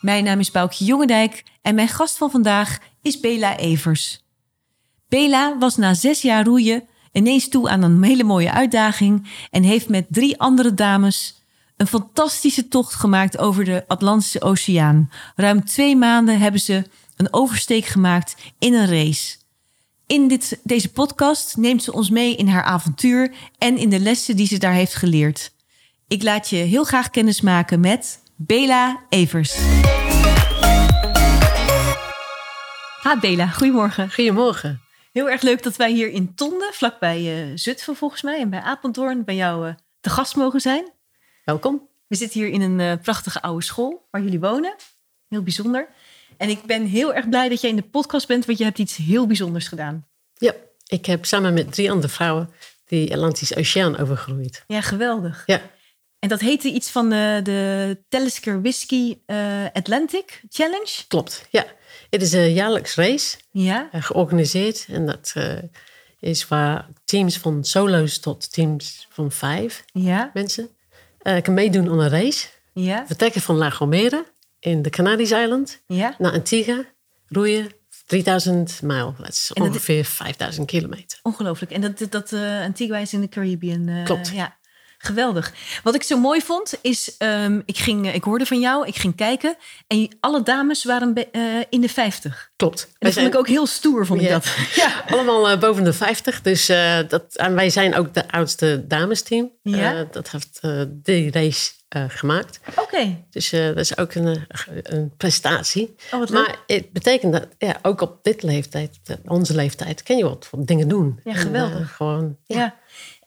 Mijn naam is Boukje Jongendijk en mijn gast van vandaag is Bela Evers. Bela was na zes jaar roeien ineens toe aan een hele mooie uitdaging en heeft met drie andere dames een fantastische tocht gemaakt over de Atlantische Oceaan. Ruim twee maanden hebben ze een oversteek gemaakt in een race. In dit, deze podcast neemt ze ons mee in haar avontuur en in de lessen die ze daar heeft geleerd. Ik laat je heel graag kennis maken met Bela Evers. Ha Bela, goedemorgen. Goedemorgen. Heel erg leuk dat wij hier in Tonden, vlakbij eh Zutphen volgens mij, en bij Apeldoorn, bij jou eh, te gast mogen zijn. Welkom. We zitten hier in een eh, prachtige oude school waar jullie wonen. Heel bijzonder. En ik ben heel erg blij dat jij in de podcast bent, want je hebt iets heel bijzonders gedaan. Ja, ik heb samen met drie andere vrouwen die Atlantische Oceaan overgegroeid. Ja, geweldig. Ja, En dat heette iets van de, de Talisker Whisky eh, Atlantic Challenge. klopt. Ja, het is een jaarlijks race Ja, eh, georganiseerd. En dat eh, is waar teams van solo's tot teams van vijf ja, mensen eh kan meedoen aan een race. ja, Vertrekken van La Gomera in de Canarische eiland ja. naar Antigua, roeien 3000 mijl. Dat is En dat- ongeveer 5000 kilometer. Ongelooflijk. En dat, dat Antigua is in de Caribbean. eh, Klopt. Ja, geweldig. Wat ik zo mooi vond, is... ehm, ik, ging, ik hoorde van jou, ik ging kijken. En alle dames waren be- eh, in de 50. Klopt. En dat vond ik ook heel stoer, vond ik dat. Ja. Allemaal eh, boven de 50. Dus eh, dat, en wij zijn ook de oudste damesteam. Ja. Eh, dat heeft eh die race eh, gemaakt. Oké. Dus eh, dat is ook een, eh, een prestatie. Oh, maar het betekent dat ja, ook op dit leeftijd, eh, onze leeftijd, kan je wat, dingen doen. Ja, En, geweldig. eh, gewoon, ja. Ja.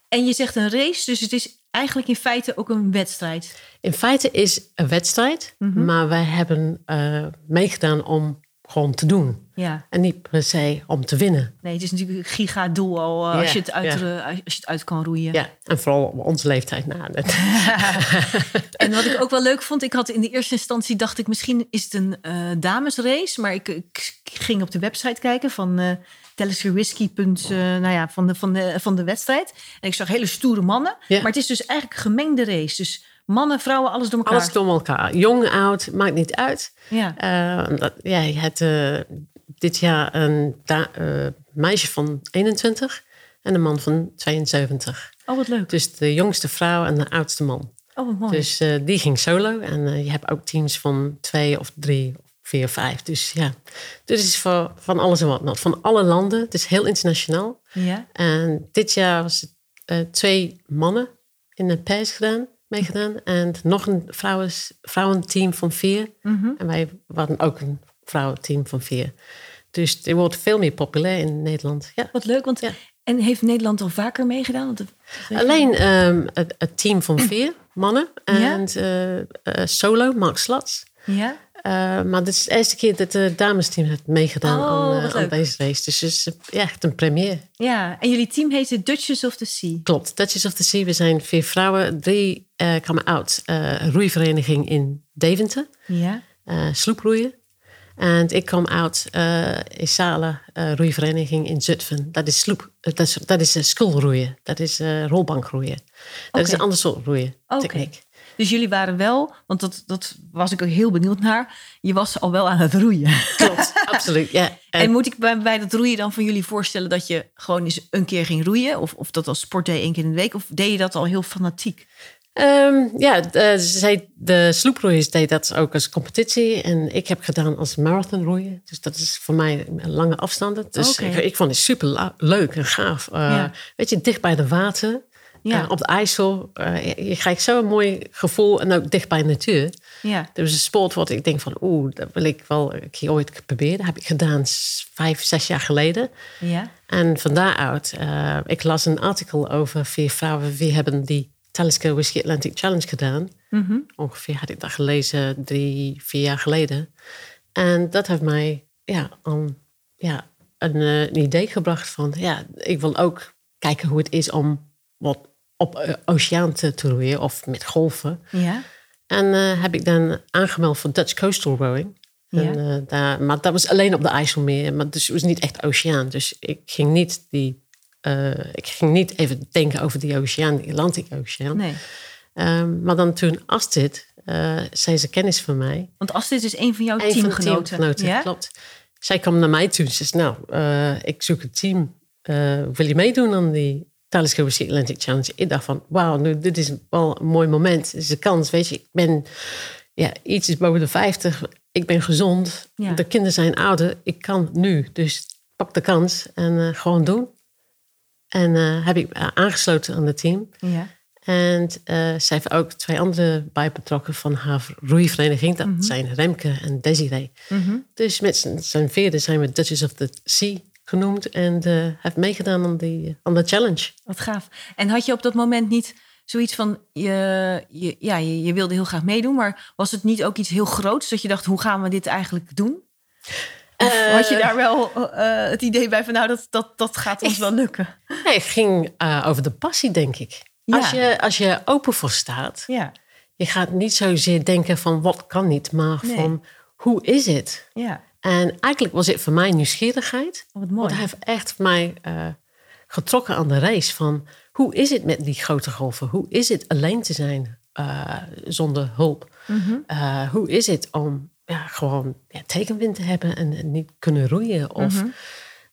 En je zegt een race, dus het is eigenlijk in feite ook een wedstrijd. In feite is een wedstrijd, Mhm. maar wij hebben eh, meegedaan om gewoon te doen. Ja. En niet per se om te winnen. Nee, het is natuurlijk een giga-doel al eh, als, je het uit, ja. als je het uit kan roeien. Ja, en vooral op onze leeftijd. Dat, En wat ik ook wel leuk vond, ik had in de eerste instantie dacht ik misschien is het een eh, damesrace, maar ik, ik ging op de website kijken van eh Whisky. nou ja, van de, van, de, van de wedstrijd. En ik zag hele stoere mannen. Ja. Maar het is dus eigenlijk een gemengde race. Dus mannen, vrouwen, alles door elkaar. Alles door elkaar. Jong, oud, maakt niet uit. Ja. Eh, dat, ja, je hebt eh, dit jaar een eh, meisje van 21 en een man van 72. Oh, wat leuk. Dus de jongste vrouw en de oudste man. Oh, wat mooi. Dus eh, die ging solo. En eh, je hebt ook teams van twee of drie vier vijf. Dus ja, dus het is voor, van alles en wat. not. Van alle landen. Het is heel internationaal. ja. En dit jaar was het eh, twee mannen in een pers gedaan, meegedaan. En nog een vrouwens, vrouwenteam van vier. Mhm. En wij waren ook een vrouwenteam van vier. Dus het wordt veel meer populair in Nederland. Ja. Wat leuk, want Ja. en heeft Nederland al vaker meegedaan? Want het- Alleen ehm, het, het team van vier mannen. Ja. En eh, eh, solo, Mark Slats. Ja. Eh, maar dit is de eerste keer dat het damesteam heeft meegedaan Oh, aan, eh, aan deze race. Dus het is eh, ja, echt een première. ja. En jullie team heet de Duchess of the Sea. Klopt, Duchess of the Sea. We zijn vier vrouwen. Drie eh kwamen uit roeivereniging in Deventer. Ja. sloeproeien. En ik kwam uit Isala roeivereniging in Zutphen. Dat is sloep. Dat is, dat is schoolroeien. Dat is rolbankroeien. Dat is een ander soort roeien techniek. Dus jullie waren wel, want dat, dat was ik ook heel benieuwd naar. Je was al wel aan het roeien. Klopt, absoluut. Ja. En moet ik bij, bij dat roeien dan van jullie voorstellen dat je gewoon eens een keer ging roeien? Of, of dat als sport deed één keer in de week? Of deed je dat al heel fanatiek? Ehm, ja, de, zij, de sloeproeiers deed dat ook als competitie. En ik heb gedaan als marathonroeien. Dus dat is voor mij lange afstanden. Dus ik, ik vond het super leuk en gaaf. Eh, Ja. Weet je, dicht bij de water. Ja. op de IJssel. eh, je, je krijgt zo'n mooi gevoel. En ook dicht bij de natuur. Ja. Dus een sport wat ik denk van... Oeh, dat wil ik wel een keer ooit proberen. Dat heb ik gedaan vijf, zes jaar geleden. Ja. En van daaruit, eh, ik las een artikel over vier vrouwen. Wie hebben die Talisker Whisky Atlantic Challenge gedaan. Mhm. Ongeveer had ik dat gelezen drie, vier jaar geleden. En dat heeft mij ja, ja, een, eh, een idee gebracht van... Ja, ik wil ook kijken hoe het is om wat op uh, oceaan te, roeien of met golven. Ja. En eh, heb ik dan aangemeld voor Dutch Coastal Rowing. En, Ja. eh, daar, maar dat was alleen op de IJsselmeer. Maar dus het was niet echt oceaan. Dus ik ging niet, die, eh, ik ging niet even denken over die oceaan, die Atlantische Oceaan. Nee. Ehm, maar dan toen Astrid, eh zei ze kennis van mij. Want Astrid is een van jouw Een van de teamgenoten. teamgenoten, ja? klopt. Zij kwam naar mij toe en zei, nou, eh, ik zoek een team. Eh, wil je meedoen aan die Telescope Sea Atlantic Challenge? Ik dacht van, wauw, nu, dit is wel een mooi moment. Het is een kans, weet je. Ik ben ja, iets is boven de 50. Ik ben gezond. Ja. De kinderen zijn ouder. Ik kan nu. Dus pak de kans en eh, gewoon doen. En eh, heb ik eh, aangesloten aan het team. Ja. En eh, zij heeft ook twee andere bij betrokken van haar roeivereniging. Dat zijn Remke en Desiree. Mhm. Dus met z'n vierde zijn we Duchess of the Sea genoemd. En eh heeft meegedaan aan, die, aan de challenge. Wat gaaf. En had je op dat moment niet zoiets van, je, je, ja, je, je wilde heel graag meedoen, maar was het niet ook iets heel groots dat je dacht, hoe gaan we dit eigenlijk doen? Of Eh, had je daar wel eh, het idee bij van, nou, dat, dat, dat gaat ons wel lukken? Nee, het ging eh, over de passie, denk ik. Ja. Als, je, als je open voor staat, Ja, je gaat niet zozeer denken van wat kan niet, maar Nee. van hoe is het? ja. En eigenlijk was het voor mij nieuwsgierigheid. Oh, wat mooi. Want hij heeft echt mij eh, getrokken aan de reis van hoe is het met die grote golven? Hoe is het alleen te zijn eh, zonder hulp? Mhm. Eh, hoe is het om ja, gewoon ja, tegenwind te hebben en, en niet kunnen roeien? Of,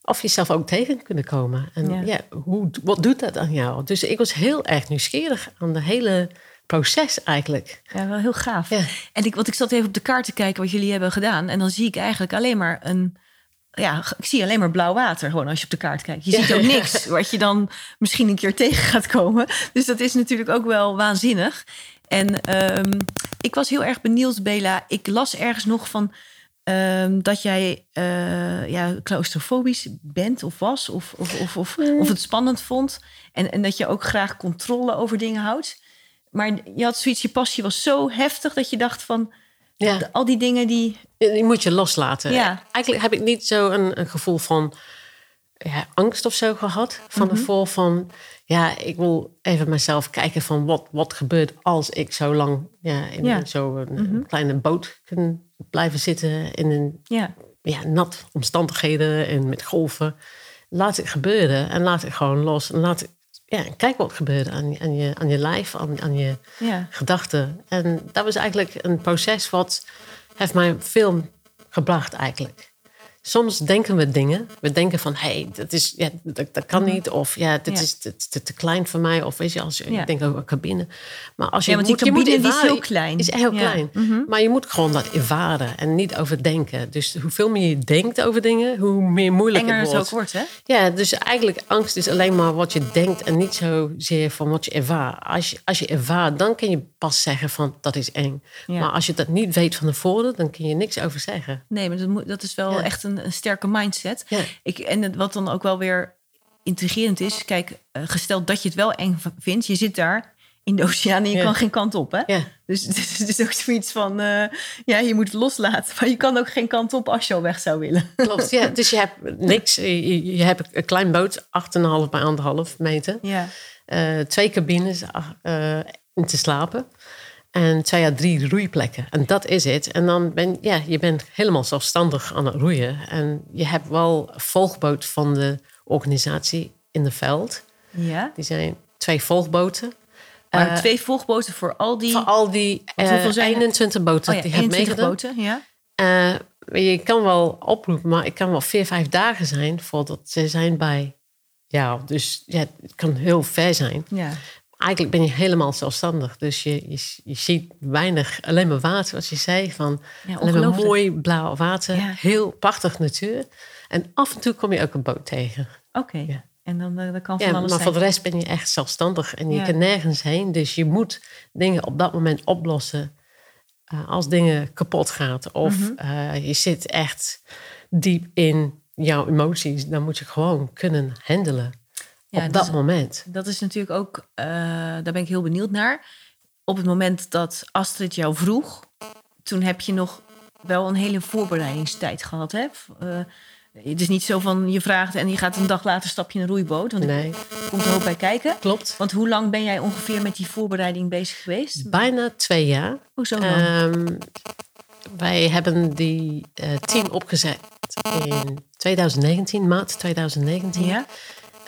of jezelf ook tegen kunnen komen. En Mhm. Ja. ja. hoe, wat doet dat aan jou? Dus ik was heel erg nieuwsgierig aan de hele proces eigenlijk. Ja, wel heel gaaf. Ja. En ik, want ik zat even op de kaart te kijken wat jullie hebben gedaan. En dan zie ik eigenlijk alleen maar een. Ja, ik zie alleen maar blauw water gewoon als je op de kaart kijkt. Je Ja. ziet ook niks wat je dan misschien een keer tegen gaat komen. Dus dat is natuurlijk ook wel waanzinnig. En ehm, ik was heel erg benieuwd, Bela. Ik las ergens nog van ehm, dat jij eh, ja, claustrofobisch bent of was. Of, of, of, of, of het spannend vond. En, en dat je ook graag controle over dingen houdt. Maar je had zoiets, je passie was zo heftig dat je dacht van... Ja. al die dingen die... Die moet je loslaten. Ja. Eigenlijk heb ik niet zo een, een gevoel van ja, angst of zo gehad. Van Mhm. ervoor van, ja, ik wil even mezelf kijken van wat, wat gebeurt als ik zo lang ja, in Ja. Mhm. zo'n een kleine boot kan blijven zitten in een Ja, ja, nat omstandigheden en met golven. Laat het gebeuren en laat het gewoon los. En laat het, ja, kijk wat gebeurt aan, aan, je, aan je lijf, aan, aan je ja, gedachten. En dat was eigenlijk een proces wat heeft mij veel gebracht eigenlijk. Soms denken we dingen. We denken van, hé, hey, dat, is, ja, dat, dat kan niet. Of ja, dit Ja. is te, te, te klein voor mij. Of weet je, als je Ja. ik denk over een cabine. Maar als je Ja, want die moet, moet cabine die is heel klein. Is heel klein. Mhm. Maar je moet gewoon dat ervaren en niet overdenken. Dus hoeveel meer je denkt over dingen, hoe meer moeilijk enger het het wordt. ook wordt, hè? Ja, dus eigenlijk angst is alleen maar wat je denkt en niet zozeer van wat je ervaart. Als je, als je ervaart, dan kun je pas zeggen van dat is eng. Maar als je dat niet weet van tevoren, dan kun je niks over zeggen. Nee, maar dat, moet, dat is wel echt een, een sterke mindset. Ja. Ik, en wat dan ook wel weer intrigerend is... Kijk, eh, gesteld dat je het wel eng vindt... je zit daar in de oceaan en je Ja. kan geen kant op, hè? Ja, Dus het is, is ook zoiets van... eh, ja, je moet het loslaten. Maar je kan ook geen kant op als je al weg zou willen. klopt. Ja, dus je hebt niks. Je, hebt een klein boot, 8,5 bij 1,5 meter. Ja, Eh, twee cabines in te slapen. En twee à drie roeiplekken. En dat is het. En dan ben ja, je bent helemaal zelfstandig aan het roeien. En je hebt wel volgboot van de organisatie in het veld. ja. Die zijn twee volgboten. Maar Eh, twee volgboten voor al die... Voor al die Want eh, hoeveel zijn? 21 boten oh ja, die hebben 21 meegedaan. boten, ja. Eh, je kan wel oproepen, maar het kan wel vier, vijf dagen zijn voordat ze zijn bij jou. Dus ja, het kan heel ver zijn. Ja, Eigenlijk ben je helemaal zelfstandig. Dus je, je, je ziet weinig, alleen maar water, zoals je zei. Van, Ja, alleen maar mooi blauw water. Ja. Heel prachtig natuur. En af en toe kom je ook een boot tegen. oké. Ja. En dan, eh, dan kan van Ja, alles maar zijn. voor de rest ben je echt zelfstandig. En je kan nergens heen. Dus je moet dingen op dat moment oplossen. eh, als dingen kapot gaat. Of Mhm. eh, je zit echt diep in jouw emoties. Dan moet je gewoon kunnen handelen. Ja, op dus- dat moment. Dat is natuurlijk ook, eh, daar ben ik heel benieuwd naar. Op het moment dat Astrid jou vroeg, toen heb je nog wel een hele voorbereidingstijd gehad. Hè? Eh, het is niet zo van je vraagt en je gaat een dag later stap je in een roeiboot. Want Nee, er komt er hoop bij kijken. klopt. Want hoe lang ben jij ongeveer met die voorbereiding bezig geweest? Bijna twee jaar. Hoezo dan? Ehm, wij hebben die eh, team opgezet in 2019, maart 2019. ja?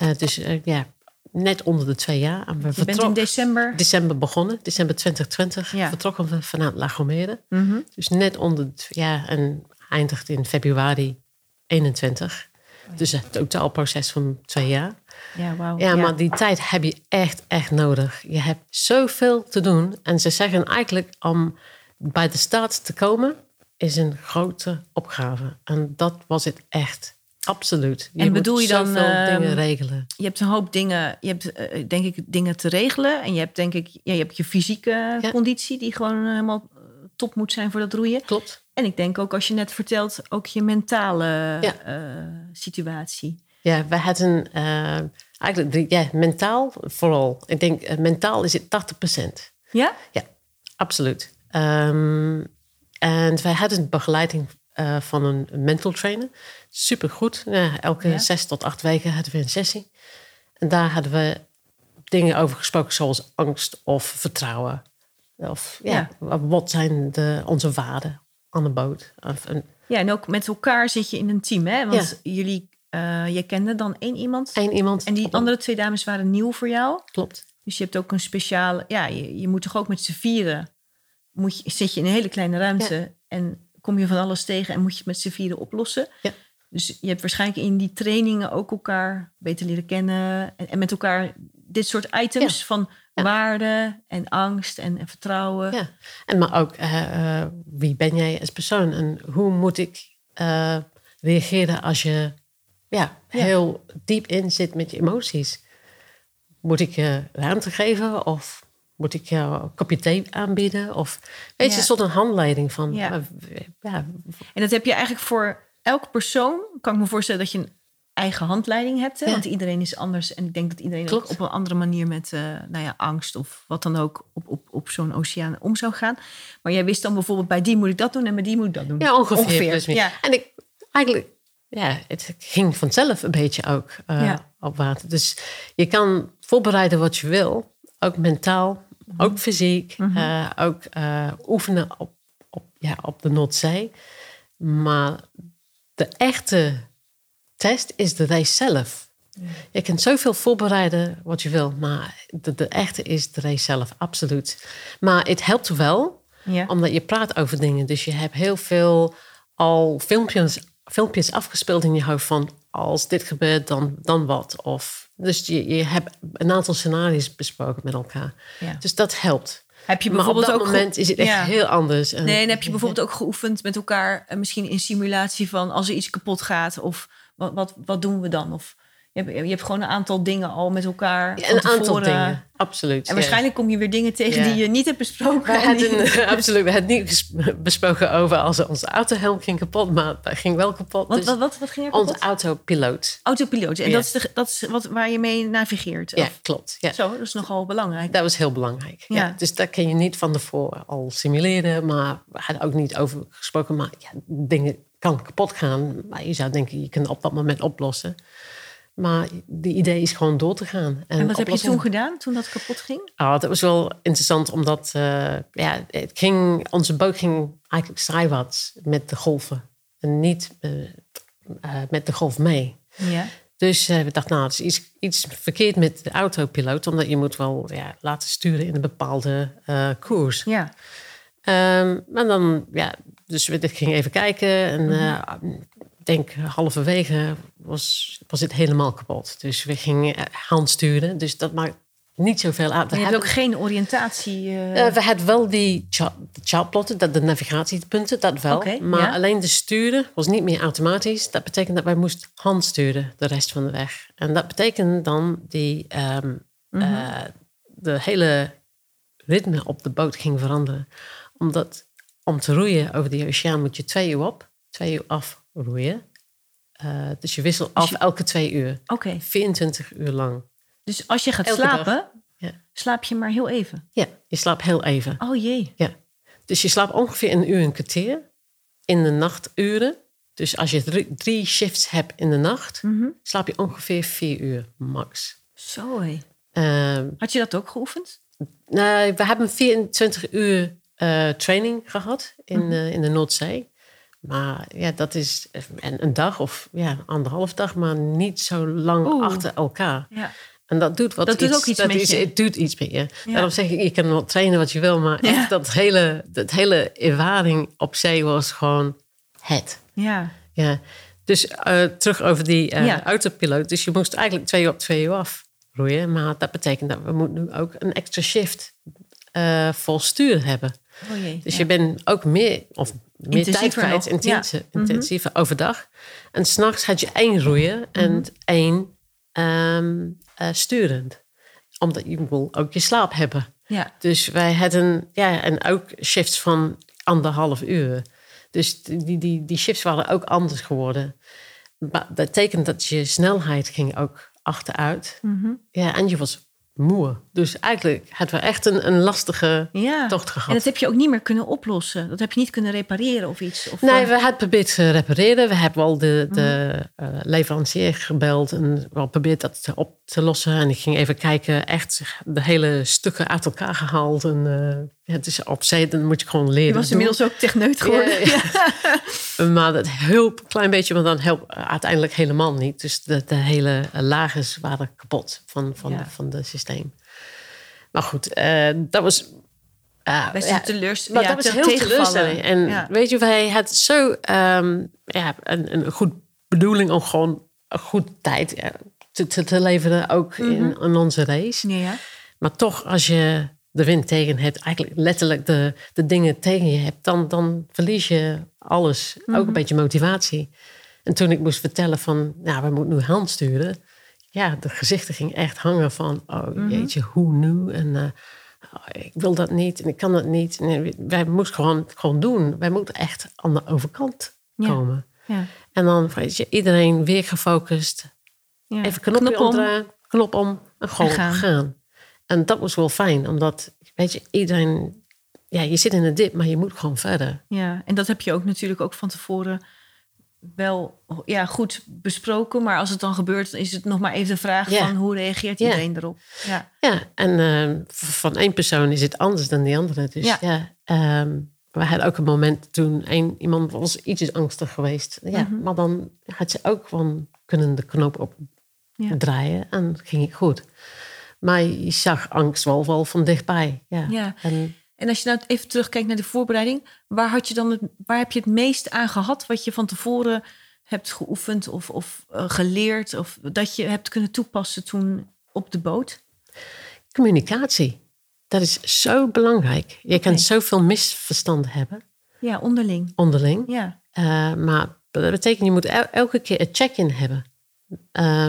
Eh, dus eh, ja, net onder de twee jaar. En we Je bent in december. december begonnen, december 2020. Ja. Vertrokken we vanuit La Gomera. Mhm. Dus net onder de twee jaar en eindigt in februari 21. Dus het totaalproces van twee jaar. Ja. Ja, maar die tijd heb je echt, echt nodig. Je hebt zoveel te doen. En ze zeggen eigenlijk om bij de start te komen is een grote opgave. En dat was het echt. Absoluut. Je En bedoel je dan, ehm, dingen regelen. Je hebt een hoop dingen, je hebt eh, denk ik dingen te regelen. En je hebt denk ik, ja, je hebt je fysieke Ja. conditie die gewoon eh, helemaal eh, top moet zijn voor dat roeien. Klopt. En ik denk ook als je net vertelt, ook je mentale Ja. eh, situatie. Ja, we hadden eh, eigenlijk ja, mentaal vooral. Ik denk eh, mentaal is het 80%. Ja? Ja, absoluut. Ehm, en wij hadden begeleiding eh, van een mental trainer. Supergoed. Ja, elke Ja. zes tot acht weken hadden we een sessie. En daar hadden we dingen over gesproken zoals angst of vertrouwen. Of ja, wat zijn de, onze waarden aan de boot? Of een, Ja, en ook met elkaar zit je in een team, hè? Want jullie, eh je kende dan één iemand. één iemand. En die andere twee dames waren nieuw voor jou. Klopt. Dus je hebt ook een speciale... Ja, je, je moet toch ook met z'n vieren... Moet je, zit je in een hele kleine ruimte... en kom je van alles tegen... en moet je het met z'n vieren oplossen. Ja. Dus je hebt waarschijnlijk in die trainingen ook elkaar beter leren kennen... en, en met elkaar dit soort items Ja. van Ja. waarde en angst en, en vertrouwen. Ja, en maar ook eh, eh, wie ben jij als persoon en hoe moet ik eh, reageren als je ja, Ja. heel diep in zit met je emoties? Moet ik je ruimte geven of moet ik jou thee aanbieden? Of weet je, Ja. een soort een handleiding van Ja. ja. ja, En dat heb je eigenlijk voor elke persoon. Kan ik me voorstellen dat je een eigen handleiding hebt. Hè? Ja. Want iedereen is anders. En ik denk dat iedereen Klopt. ook op een andere manier met eh, nou ja, angst of wat dan ook op, op, op zo'n oceaan om zou gaan. Maar jij wist dan bijvoorbeeld bij die moet ik dat doen en bij die moet ik dat doen. ja ongeveer. Ja. En ik eigenlijk, ja, het ging vanzelf een beetje ook eh, Ja. op water. Dus je kan voorbereiden wat je wil, ook mentaal. Ook fysiek, eh, ook eh, oefenen op, op, ja, op de Noordzee. Maar de echte test is de race zelf. Je kunt zoveel voorbereiden wat je wil, maar de, de echte is de race zelf, absoluut. Maar het helpt wel, Ja. omdat je praat over dingen. Dus je hebt heel veel al filmpjes, filmpjes afgespeeld in je hoofd van als dit gebeurt, dan, dan wat. Of, dus je, je hebt een aantal scenario's besproken met elkaar. Ja. Dus dat helpt. Heb je Maar op bijvoorbeeld dat ook moment is het echt Ja. heel anders. En- Nee, en heb je bijvoorbeeld ook geoefend met elkaar, eh, misschien in simulatie van als er iets kapot gaat of wat, wat, wat doen we dan? Of je hebt, je hebt gewoon een aantal dingen al met elkaar. Ja, een aantal dingen, absoluut. En ja. waarschijnlijk kom je weer dingen tegen Ja. die je niet hebt besproken. We hadden, absoluut, we hadden niet besproken over als onze autohelm ging kapot, maar dat ging wel kapot. Wat, Dus wat, wat, wat ging er kapot? onze autopiloot. Autopiloot. En dat is, de, dat is wat, waar je mee navigeert. Ja, klopt. Ja. Zo, dat is nogal belangrijk. Dat was heel belangrijk. Ja. Ja. Dus dat kun je niet van tevoren al simuleren. Maar we hadden ook niet over gesproken. Maar ja, dingen kan kapot gaan. Maar je zou denken, je kunt op dat moment oplossen. Maar de idee is gewoon door te gaan. En wat heb je toen gedaan, toen dat kapot ging? Ah, dat was wel interessant, omdat eh, ja, het ging, onze boot ging eigenlijk zijwaarts met de golven. En niet eh, eh, met de golf mee. Ja. Dus we dachten, nou, er is iets, iets verkeerd met de autopiloot. Omdat je moet wel ja, laten sturen in een bepaalde koers. Ja. Ehm, maar dan, ja, dus we gingen even kijken. En ik denk halverwege was, was het helemaal kapot. Dus we gingen eh, handsturen. Dus dat maakt niet zoveel uit. We je hebt hadden- ook geen oriëntatie. eh, eh, we hadden wel die chart- de chartplotten, dat- de navigatiepunten, dat wel. Maar ja. alleen de sturen was niet meer automatisch. Dat betekent dat wij moesten handsturen de rest van de weg. En dat betekent dan die ehm, Mhm. de hele ritme op de boot ging veranderen. Omdat om te roeien over die oceaan moet je twee uur op, twee uur af roeien. Eh, dus je wisselt af je- elke twee uur. Oké. 24 uur lang. Dus als je gaat Elke slapen, Ja. slaap je maar heel even. ja, je slaapt heel even. Oh jee. Ja. Dus je slaapt ongeveer een uur en een kwartier. in de nachturen. Dus als je drie, drie shifts hebt in de nacht, Mhm. slaap je ongeveer vier uur max. Zo hé. Ehm, Had je dat ook geoefend? we hebben 24 uur eh, training gehad in, Mhm. eh, in de Noordzee. Maar ja, dat is een, een dag of ja, anderhalf dag, maar niet zo lang Oeh. achter elkaar. Ja. En dat doet wat Dat doet ook iets dat met is- je. Het doet iets met je. Ja. Daarom zeg ik, je kan wel trainen wat je wil, maar Ja. echt dat hele, dat hele ervaring op zee was gewoon het. Ja. Ja. Dus eh, terug over die Ja. autopiloot. Dus je moest eigenlijk twee uur op twee uur afroeien. Maar dat betekent dat we moeten nu ook een extra shift eh vol stuur hebben. Oh jee. Dus ja. je bent ook meer, of meer tijd Intensiever kwijt, intense, Ja. Mhm. overdag. En s'nachts had je één roeien en Mhm. één ehm, eh, sturend. Omdat je wil ook je slaap hebben. Ja. Dus wij hadden, ja, en ook shifts van anderhalf uur. Dus die, die, die shifts waren ook anders geworden. Maar dat betekent dat je snelheid ging ook achteruit. Mhm. Ja, en je was moe. Dus eigenlijk hadden we echt een, een lastige ja. tocht gehad. En dat heb je ook niet meer kunnen oplossen. Dat heb je niet kunnen repareren of iets. Of, Nee, eh, we hebben geprobeerd te repareren. We hebben wel de, de Mhm. eh, leverancier gebeld en wel geprobeerd dat te- op te lossen. En ik ging even kijken, echt de hele stukken uit elkaar gehaald. En het is op zee, dan moet je gewoon leren. je was doen. inmiddels ook techneut geworden. Ja, Maar dat hielp een klein beetje, maar dan helpt uiteindelijk helemaal niet. Dus de, de hele lagers waren kapot van, van, van het systeem. Maar goed, eh, dat was... eh, Best een maar ja, dat was te- heel teleurstelling. En weet je, wij hadden zo ehm, ja, een, een goed bedoeling om gewoon een goed tijd eh, te, te, te leveren, ook in, in onze race. Ja, ja. Maar toch, als je de wind tegen hebt, eigenlijk letterlijk de, de dingen tegen je hebt, dan, dan verlies je alles. Ook een beetje motivatie. En toen ik moest vertellen van, nou, we moeten nu hand sturen. Ja, de gezichten gingen echt hangen van, oh jeetje, hoe nu? En eh, oh, ik wil dat niet en ik kan dat niet. Nee, wij moesten gewoon, gewoon doen. Wij moeten echt aan de overkant Ja. komen. ja. En dan weet je, iedereen weer gefocust. ja. Even knopje Knop om. omdraaien, knop om en gewoon En gaan. gaan. En dat was wel fijn, omdat, weet je, iedereen... Ja, je zit in een dip, maar je moet gewoon verder. Ja, en dat heb je ook natuurlijk ook van tevoren wel ja, goed besproken. Maar als het dan gebeurt, dan is het nog maar even de vraag Ja. van hoe reageert Ja. iedereen erop. Ja, Ja, en eh, v- van één persoon is het anders dan die andere. Dus Ja. ja, ehm, we hadden ook een moment toen een, iemand was ietsjes angstig geweest. Ja, Mhm. maar dan had ze ook gewoon kunnen de knop Ja. opdraaien en ging het goed. Maar je zag angst wel, wel van dichtbij. Ja. Ja. En En als je nou even terugkijkt naar de voorbereiding, waar, had je dan het, waar heb je het meest aan gehad wat je van tevoren hebt geoefend of, of eh, geleerd of dat je hebt kunnen toepassen toen op de boot? communicatie, dat is zo belangrijk. Je kan zoveel misverstanden hebben Ja, onderling. onderling. Ja, Uh, maar dat betekent je moet el- elke keer een check-in hebben. Uh,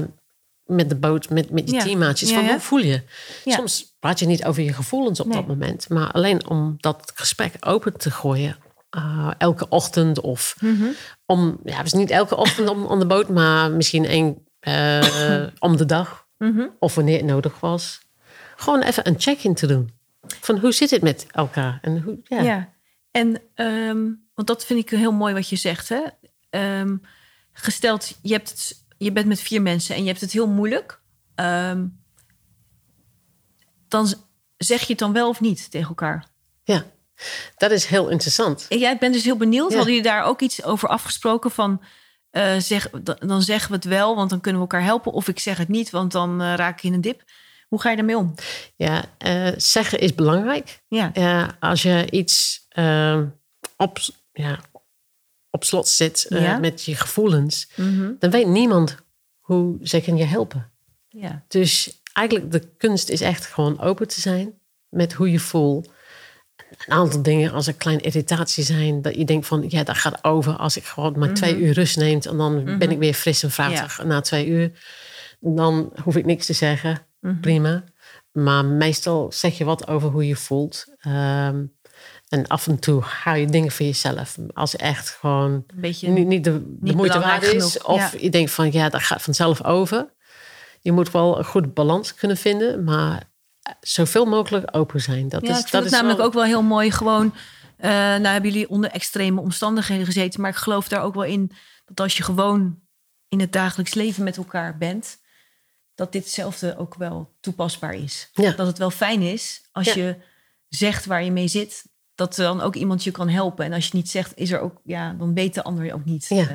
met de boot, met, met je Ja. teammaatjes. Ja, van hoe voel je? Soms praat je niet over je gevoelens op Nee. dat moment. Maar alleen om dat gesprek open te gooien. uh, elke ochtend of Mhm. om... Ja, is niet elke ochtend om, on de boot. Maar misschien één uh, om de dag. Mhm. Of wanneer het nodig was. Gewoon even een check-in te doen. Van hoe zit het met elkaar? En hoe, ja. Ja, en ehm, want dat vind ik heel mooi wat je zegt. Hè? Ehm, gesteld, je, hebt het, je bent met vier mensen en je hebt het heel moeilijk. ehm, dan zeg je het dan wel of niet tegen elkaar? ja. Dat is heel interessant. En jij bent dus heel benieuwd. Ja. Hadden jullie daar ook iets over afgesproken van... eh, zeg, dan- zeggen we het wel, want dan kunnen we elkaar helpen. Of ik zeg het niet, want dan eh, raak ik in een dip. Hoe ga je daarmee om? Ja, eh, zeggen is belangrijk. Ja, Ja, als je iets eh, op, ja, op slot zit eh, Ja. met je gevoelens, Mhm. dan weet niemand hoe ze kan je helpen. ja. Dus eigenlijk de kunst is echt gewoon open te zijn met hoe je voelt. Een aantal dingen als er kleine irritatie zijn, dat je denkt van ja, dat gaat over als ik gewoon maar twee uur rust neemt en dan ben ik weer fris en fruitig na twee uur. Dan hoef ik niks te zeggen. Prima. Maar meestal zeg je wat over hoe je voelt. Ehm, en af en toe hou je dingen voor jezelf. Als echt gewoon beetje niet, niet de, moeite waard is. genoeg, Of ja. je denkt van ja, dat gaat vanzelf over. Je moet wel een goede balans kunnen vinden. Maar zoveel mogelijk open zijn. Dat Ja, is, ik vind dat het is namelijk wel- ook wel heel mooi. Gewoon Eh, nou hebben jullie onder extreme omstandigheden gezeten. Maar ik geloof daar ook wel in dat als je gewoon in het dagelijks leven met elkaar bent, dat ditzelfde ook wel toepasbaar is. Ja. Dat het wel fijn is als je zegt waar je mee zit, dat dan ook iemand je kan helpen. En als je het niet zegt, is er ook, ja, dan weet de ander je ook niet. Ja. Eh,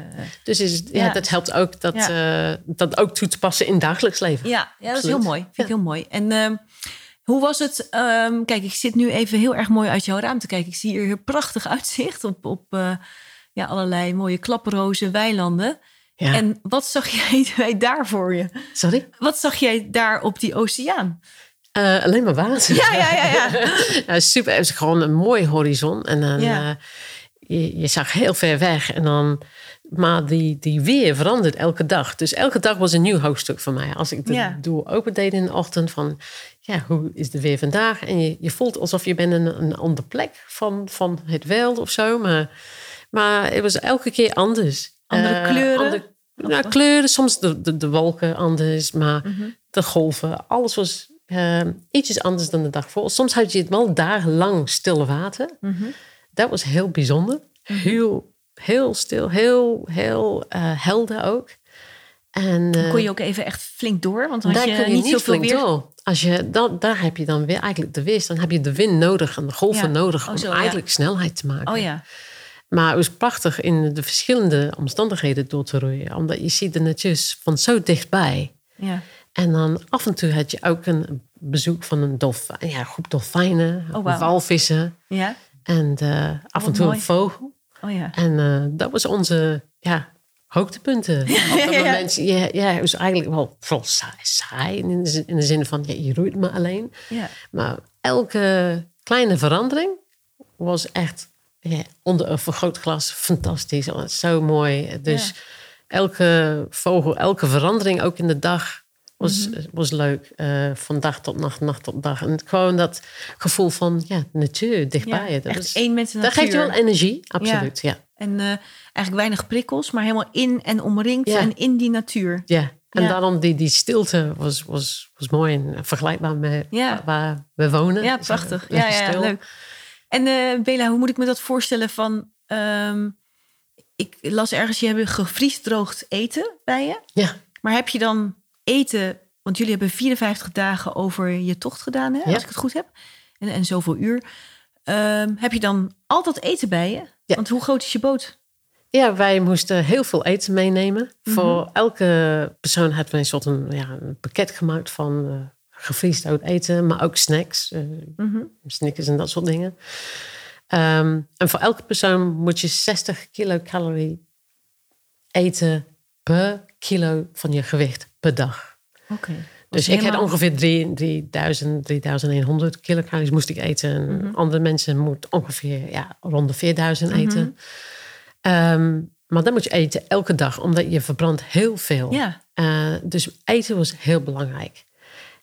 Dus is, het- ja, Ja. dat helpt ook dat, Ja. eh, dat ook toe te passen in het dagelijks leven. Ja, ja dat is heel mooi. Vind ik heel mooi. En ehm, hoe was het? ehm, kijk, ik zit nu even heel erg mooi uit jouw raam te kijken. Ik zie hier een prachtig uitzicht op, op eh, ja, allerlei mooie klaprozen, weilanden. Ja. En wat zag jij daar voor je? Sorry? Wat zag jij daar op die oceaan? Eh, alleen maar water. Ja, ja, ja, ja. Ja, super. Het is gewoon een mooi horizon. En dan, Ja. eh, je, je zag heel ver weg. En dan, maar die, die weer verandert elke dag. Dus elke dag was een nieuw hoofdstuk voor mij. Als ik de Ja. doel opendeed in de ochtend van... Ja, hoe is de weer vandaag? En je, je voelt alsof je bent een, een andere plek van, van het veld of zo. Maar, maar het was elke keer anders. Andere Eh, kleuren? andere- nou, kleuren, soms de, de, de wolken anders. Maar Mhm. de golven, alles was eh, ietsjes anders dan de dag voor. Soms had je het wel dagenlang stille water. Mhm. Dat was heel bijzonder. Heel, heel stil, heel, heel eh, helder ook. En eh, Kon je ook even echt flink door? Want dan had je niet zoveel flink weer. door. Als je, dan, daar heb je dan weer eigenlijk de weerstand. Dan heb je de wind nodig en de golven Ja. nodig Oh, om ja. eigenlijk snelheid te maken. Oh ja. Maar het was prachtig in de verschillende omstandigheden door te roeien. Omdat je ziet de natuur van zo dichtbij. ja. En dan af en toe had je ook een bezoek van een dolfijn, ja, groep dolfijnen, Oh, walvissen Ja? en eh, af en toe mooi. een vogel. Oh ja. En eh, dat was onze ja, hoogtepunten. Op dat ja, ja. moment, ja, ja, het was eigenlijk wel vooral saai, saai in, de, zin- in de zin van, ja, je roeit maar alleen. ja. Maar elke kleine verandering was echt ja, onder een vergrootglas fantastisch. Zo mooi. Dus elke vogel, elke verandering ook in de dag was, Mhm. was leuk. Eh, van dag tot nacht, nacht tot dag. En gewoon dat gevoel van ja, natuur dichtbij je. Dat, echt is, één met de dat geeft je wel energie, absoluut. Ja. En eh, eigenlijk weinig prikkels, maar helemaal in en omringd en in die natuur. Ja. En Ja. daarom die, die stilte was, was, was mooi en vergelijkbaar met Ja. waar, we wonen. Ja, prachtig. Ja, ja, leuk. En eh Bela, hoe moet ik me dat voorstellen van... ehm, ik las ergens, je hebt gevriesdroogd eten bij je. Ja. Maar heb je dan eten... Want jullie hebben 54 dagen over je tocht gedaan, hè, Ja. als ik het goed heb. En, en zoveel uur. Ehm, heb je dan altijd eten bij je? Ja. Want hoe groot is je boot? Ja, wij moesten heel veel eten meenemen. Mhm. Voor elke persoon hadden we een soort een, ja, een pakket gemaakt van eh gevriesd oud eten, maar ook snacks, Mhm. snickers en dat soort dingen. Ehm, en voor elke persoon moet je 60 kilocalorie eten per kilo van je gewicht per dag. Oké. Dus ik had ongeveer drie- 3000, 3100 kilocalories moest ik eten. En Mhm. andere mensen moeten ongeveer ja, rond de 4000 Mhm. eten. Ehm, maar dan moet je eten elke dag, omdat je verbrandt heel veel. Ja. Eh, dus eten was heel belangrijk.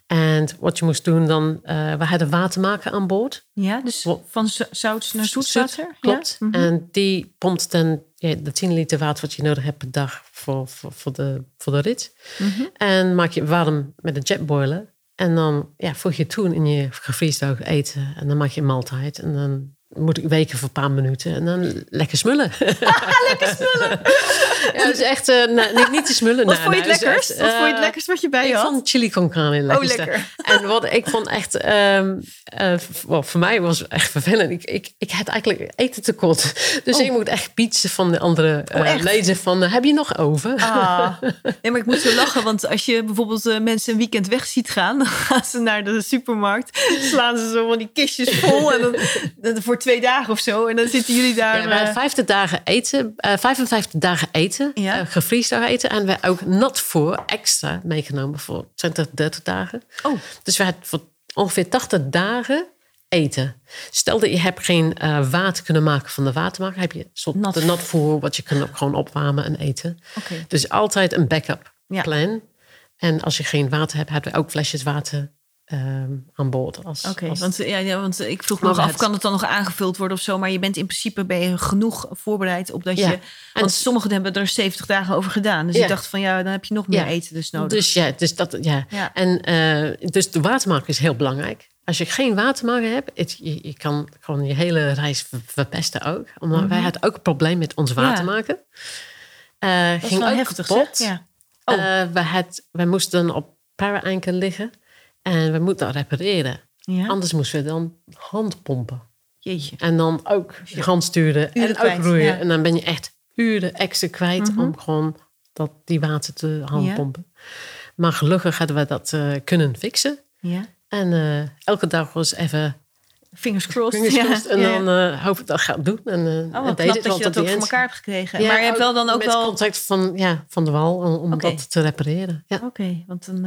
En wat je moest doen dan, eh, we hadden watermaker aan boord. Ja, dus van zo- zout naar zoetwater? Zoet, klopt. Ja? Mhm. En die pompt dan ja, de 10 liter water wat je nodig hebt per dag voor, voor, voor, de, voor de rit. Mhm. En maak je warm met een jetboiler. En dan ja, voeg je het toe in je gevriesdroog eten. En dan maak je een maaltijd. En dan moet ik weken voor een paar minuten. En dan lekker smullen. lekker smullen. ja, dat is echt uh, nou, niet, niet te smullen. Wat nou, vond je het nou, lekkerst? echt, Wat vond je het eh, lekkerst wat je bij je ik had? vond chili con carne lekkerste. lekker. En wat ik vond echt, eh, wel, voor mij was het echt vervelend. Ik, ik, ik had eigenlijk eten tekort. Dus ik moet echt pietsen van de andere eh Oh, lezen van, eh, heb je nog over? Ah, nee, maar ik moet zo lachen, want als je bijvoorbeeld eh, mensen een weekend weg ziet gaan, dan gaan ze naar de supermarkt, slaan ze zo van die kistjes vol en dan, dan voor twee dagen of zo, en dan zitten jullie daar. Ja, wij hadden eh, 50 dagen eten, eh 55 dagen eten, Ja. gevriesdagen eten. En we ook nat voor extra meegenomen voor 20, 30 dagen. oh, Dus we hadden voor ongeveer 80 dagen eten. Stel dat je hebt geen water kunnen maken van de watermaker, heb je een soort Nat. natvoer wat je kan ook gewoon opwarmen en eten. oké. Dus altijd een backup Ja. plan. En als je geen water hebt, hebben we ook flesjes water ehm, aan boord. Als, Oké, als- want, ja, ja, want ik vroeg me af, het- kan het dan nog aangevuld worden of zo? Maar je bent in principe ben je genoeg voorbereid op dat Ja. je... Want sommigen hebben er 70 dagen over gedaan. Dus Ja. ik dacht van ja, dan heb je nog meer Ja. eten dus nodig. Dus ja, dus dat, ja. Ja. En eh, dus de watermaker is heel belangrijk. als je geen watermager hebt, het, je, je kan gewoon je hele reis ver- verpesten ook. Omdat wij hadden ook een probleem met ons watermaker. Eh Dat is ging wel ook heftig, kapot. Ja. Oh. Eh, we, had, we moesten op para-anker liggen en we moeten dat repareren. ja. Anders moesten we dan handpompen. Jeetje. En dan ook je hand sturen Uren en kwijt, ook roeien. ja. Mhm. En dan ben je echt uren extra kwijt om gewoon dat, die water te handpompen. Maar gelukkig hadden we dat eh, kunnen fixen. Ja. En eh, elke dag was even Fingers crossed. fingers ja. En Ja. dan eh hoop ik dat gaat doen. En, eh Oh, wat knap dat je dat ook voor elkaar hebt gekregen. Ja, maar je hebt wel dan ook met wel... contact van, ja, van de wal om, dat te repareren. Ja, Oké, want dan